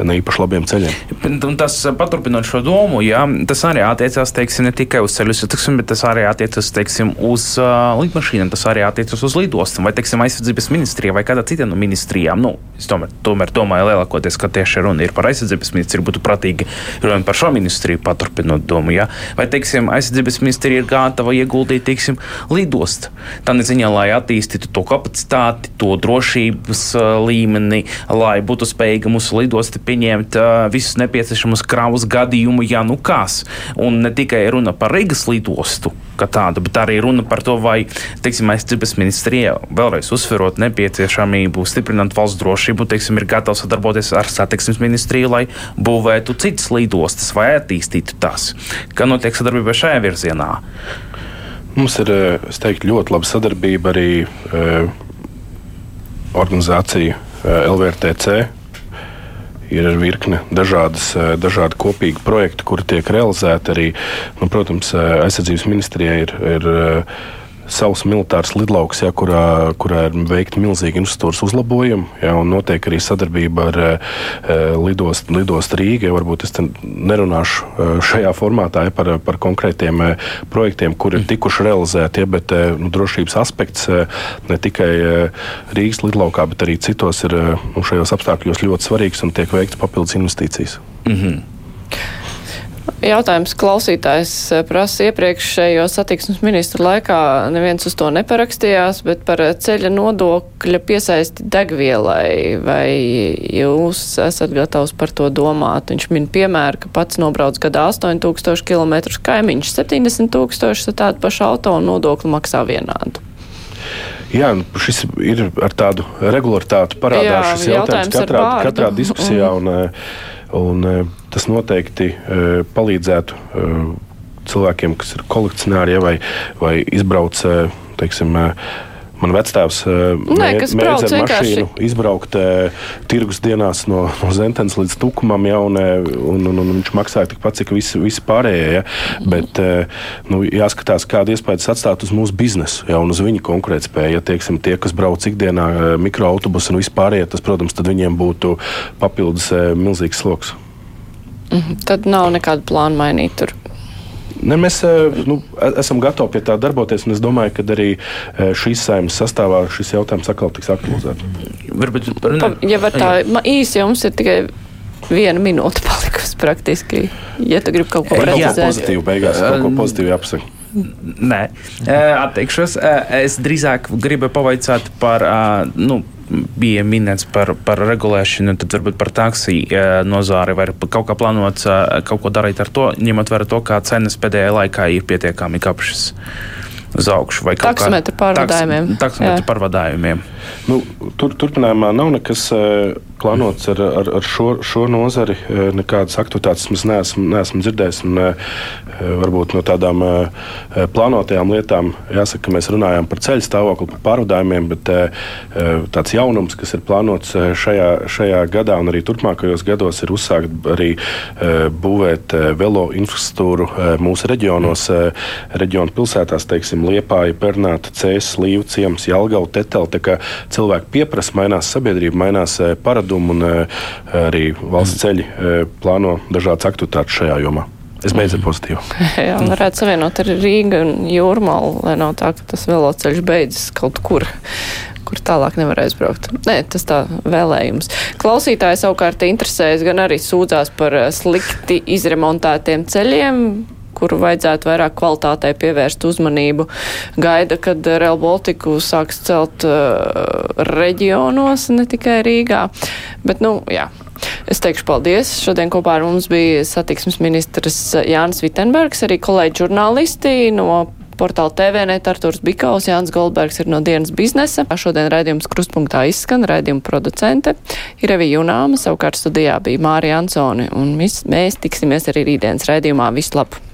neīpaši labiem ceļiem. Un tas paturpinot šo domu, jā, tas arī attiecās, teiksim, ne tikai uz ceļu satiksmi, bet tas arī attiecas, teiksim, uz uh, lidmašīnām, tas arī attiecas uz lidostām, vai, teiksim, aizsardzības ministrijā vai kādā citā no ministrijām. Nu, es tomēr, tomēr domāju, lielākoties, ka tieši runa ir par aizsardzības ministriju, būtu prātīgi runāt par šo ministriju, paturpinot domu. Ja? Vai, teiksim, aizsardzības ministrija ir gatava ieguldīt, teiksim, lidostu. Tā neziņā, lai attīstītu to kapacitāti, to drošības uh, līmeni, lai būtu spējīga mūsu lidosti pieņemt uh, visus nepieciešamus kravas gadījumu, ja nu kas. Un ne tikai runa par Rīgas lidostu, kā tādu, bet arī runa par to, vai, teiksim, aizsardzības ministrija vēlreiz uzsverot nepieciešamību stiprināt valsts drošību, teiksim, ir gatava sadarboties ar satiksmes ministriju, lai būvētu citas lidostas vai attīstītu tās. Kā notiek sadarbība šajā virzienā? Mums ir teiktu, ļoti laba sadarbība arī uh, organizācija uh, LVRTC ir virkne dažādas, eh, dažādi kopīgi projekti, kuri tiek realizēti. Arī, nu, protams, eh, aizsardzības ministrijai ir. ir eh, savs militārs lidlauks, ja, kurā, kurā ir veikti milzīgi infrastruktūras uzlabojumi. Ja, notiek arī sadarbība ar uh, lidostu lidost Rīgā. Ja, varbūt es nerunāšu uh, šajā formātā ja, par, par konkrētiem uh, projektiem, kuri ir tikuši realizēti, ja, bet nu, drošības aspekts ne tikai Rīgas lidlaukā, bet arī citos ir nu, šajos apstākļos ļoti svarīgs un tiek veikts papildus investīcijas. Mm -hmm. Jautājums klausītājs eh, prasa iepriekšējo satiksmes ministru laikā, neviens uz to neparakstījās, bet par ceļa nodokļa piesaisti degvielai. Vai jūs esat gatavs par to domāt? Viņš min piemēru, ka pats nobrauc gadā 8000 km, kaimiņš 70 tūkstoši, tad tādu pašu auto un nodokli maksā vienādu. Jā, nu, šis ir ar tādu regularitāti parādās šis jautājums, jautājums katrā, katrā diskusijā. Un, mm. Un, e, tas noteikti e, palīdzētu e, cilvēkiem, kas ir kolekcionāri vai, vai izbrauc teiksim, Man vecāks mēģināja ar mašīnu izbraukt uh, tirgus dienās no, no Zentens līdz Tukumam, ja, un, un, un, un viņš maksāja tikpat, cik visi, visi pārējie. Ja. Bet uh, nu, jāskatās, kāda iespēja tas atstāt uz mūsu biznesu ja, un uz viņu konkurētspēju. Ja, tieksim, tie, kas brauc ikdienā mikroautobusu un vispārējie, tas, protams, viņiem būtu papildus uh, milzīgs sloks. Mhm. Tad nav nekāda plāna mainīt tur. Ne, mēs nu, esam gatavi pie tā darboties, un es domāju, ka arī šīs saimnes sastāvā šis jautājums atkal tiks aktualizēts. Ja var tā īsi, jums ir tikai viena minūte palikusi praktiski, ja tu gribi kaut ko pateikt. Pozitīvi beigās, kaut ko pozitīvi jāpasaka. Nē, atteikšos. Es drīzāk gribu pavaicāt par. Nu, bija minēts par, par regulēšanu, tad varbūt par taksiju nozāri vai kaut kā plānots kaut ko darīt ar to, ņemot vērā to, kā cenas pēdējā laikā ir pietiekami kāpšas uz augšu. Taksometru pārvadājumiem. Taks, taksometru pārvadājumiem. Nu, tur, turpinājumā nav nekas plānots ar, ar, ar šo, šo nozari. Nekādas aktivitātes mēs neesam, neesam dzirdējuši. Un, varbūt no tādām plānotajām lietām jāsaka, ka mēs runājam par ceļu stāvokli, par pārvadājumiem, bet tāds jaunums, kas ir plānots šajā, šajā gadā un arī turpmākajos gados, ir uzsākt arī būvēt velo infrastruktūru mūsu reģionos, reģionu pilsētās, teiksim, Liepāja, Pernāta, Cēsis, Līva, Ciems, Jelgava, Tetela. Cilvēki pieprasa, mainās sabiedrība, mainās paradumi un arī valsts ceļi plāno dažādas aktivitātes šajā jomā. Es beidzu ar pozitīvu. [laughs] Jā, varētu savienot ar Rīgu un Jūrmalu, lai nav tā, ka tas veloceļš beidzas kaut kur kur tālāk nevar aizbraukt. Nē, tas tā vēlējums. Klausītāji savukārt interesējas gan arī sūdzās par slikti izremontētiem ceļiem, kuru vajadzētu vairāk kvalitātei pievērst uzmanību. Gaida, kad Real Baltiku sāks celt uh, reģionos, ne tikai Rīgā. Bet, nu, jā. Es teikšu paldies. Šodien kopā ar mums bija satiksmes ministrs Jānis Vitenbergs, arī kolēģi žurnālisti no portāla TVNet Arturs Bikaus, Jānis Goldbergs ir no dienas biznesa. Šodien raidījums krustpunktā izskan, raidījuma producente ir Evi Junāma, savukārt studijā bija Mārija Ansoni, un mēs, mēs tiksimies arī rītdienas raidījumā. Vislabāk!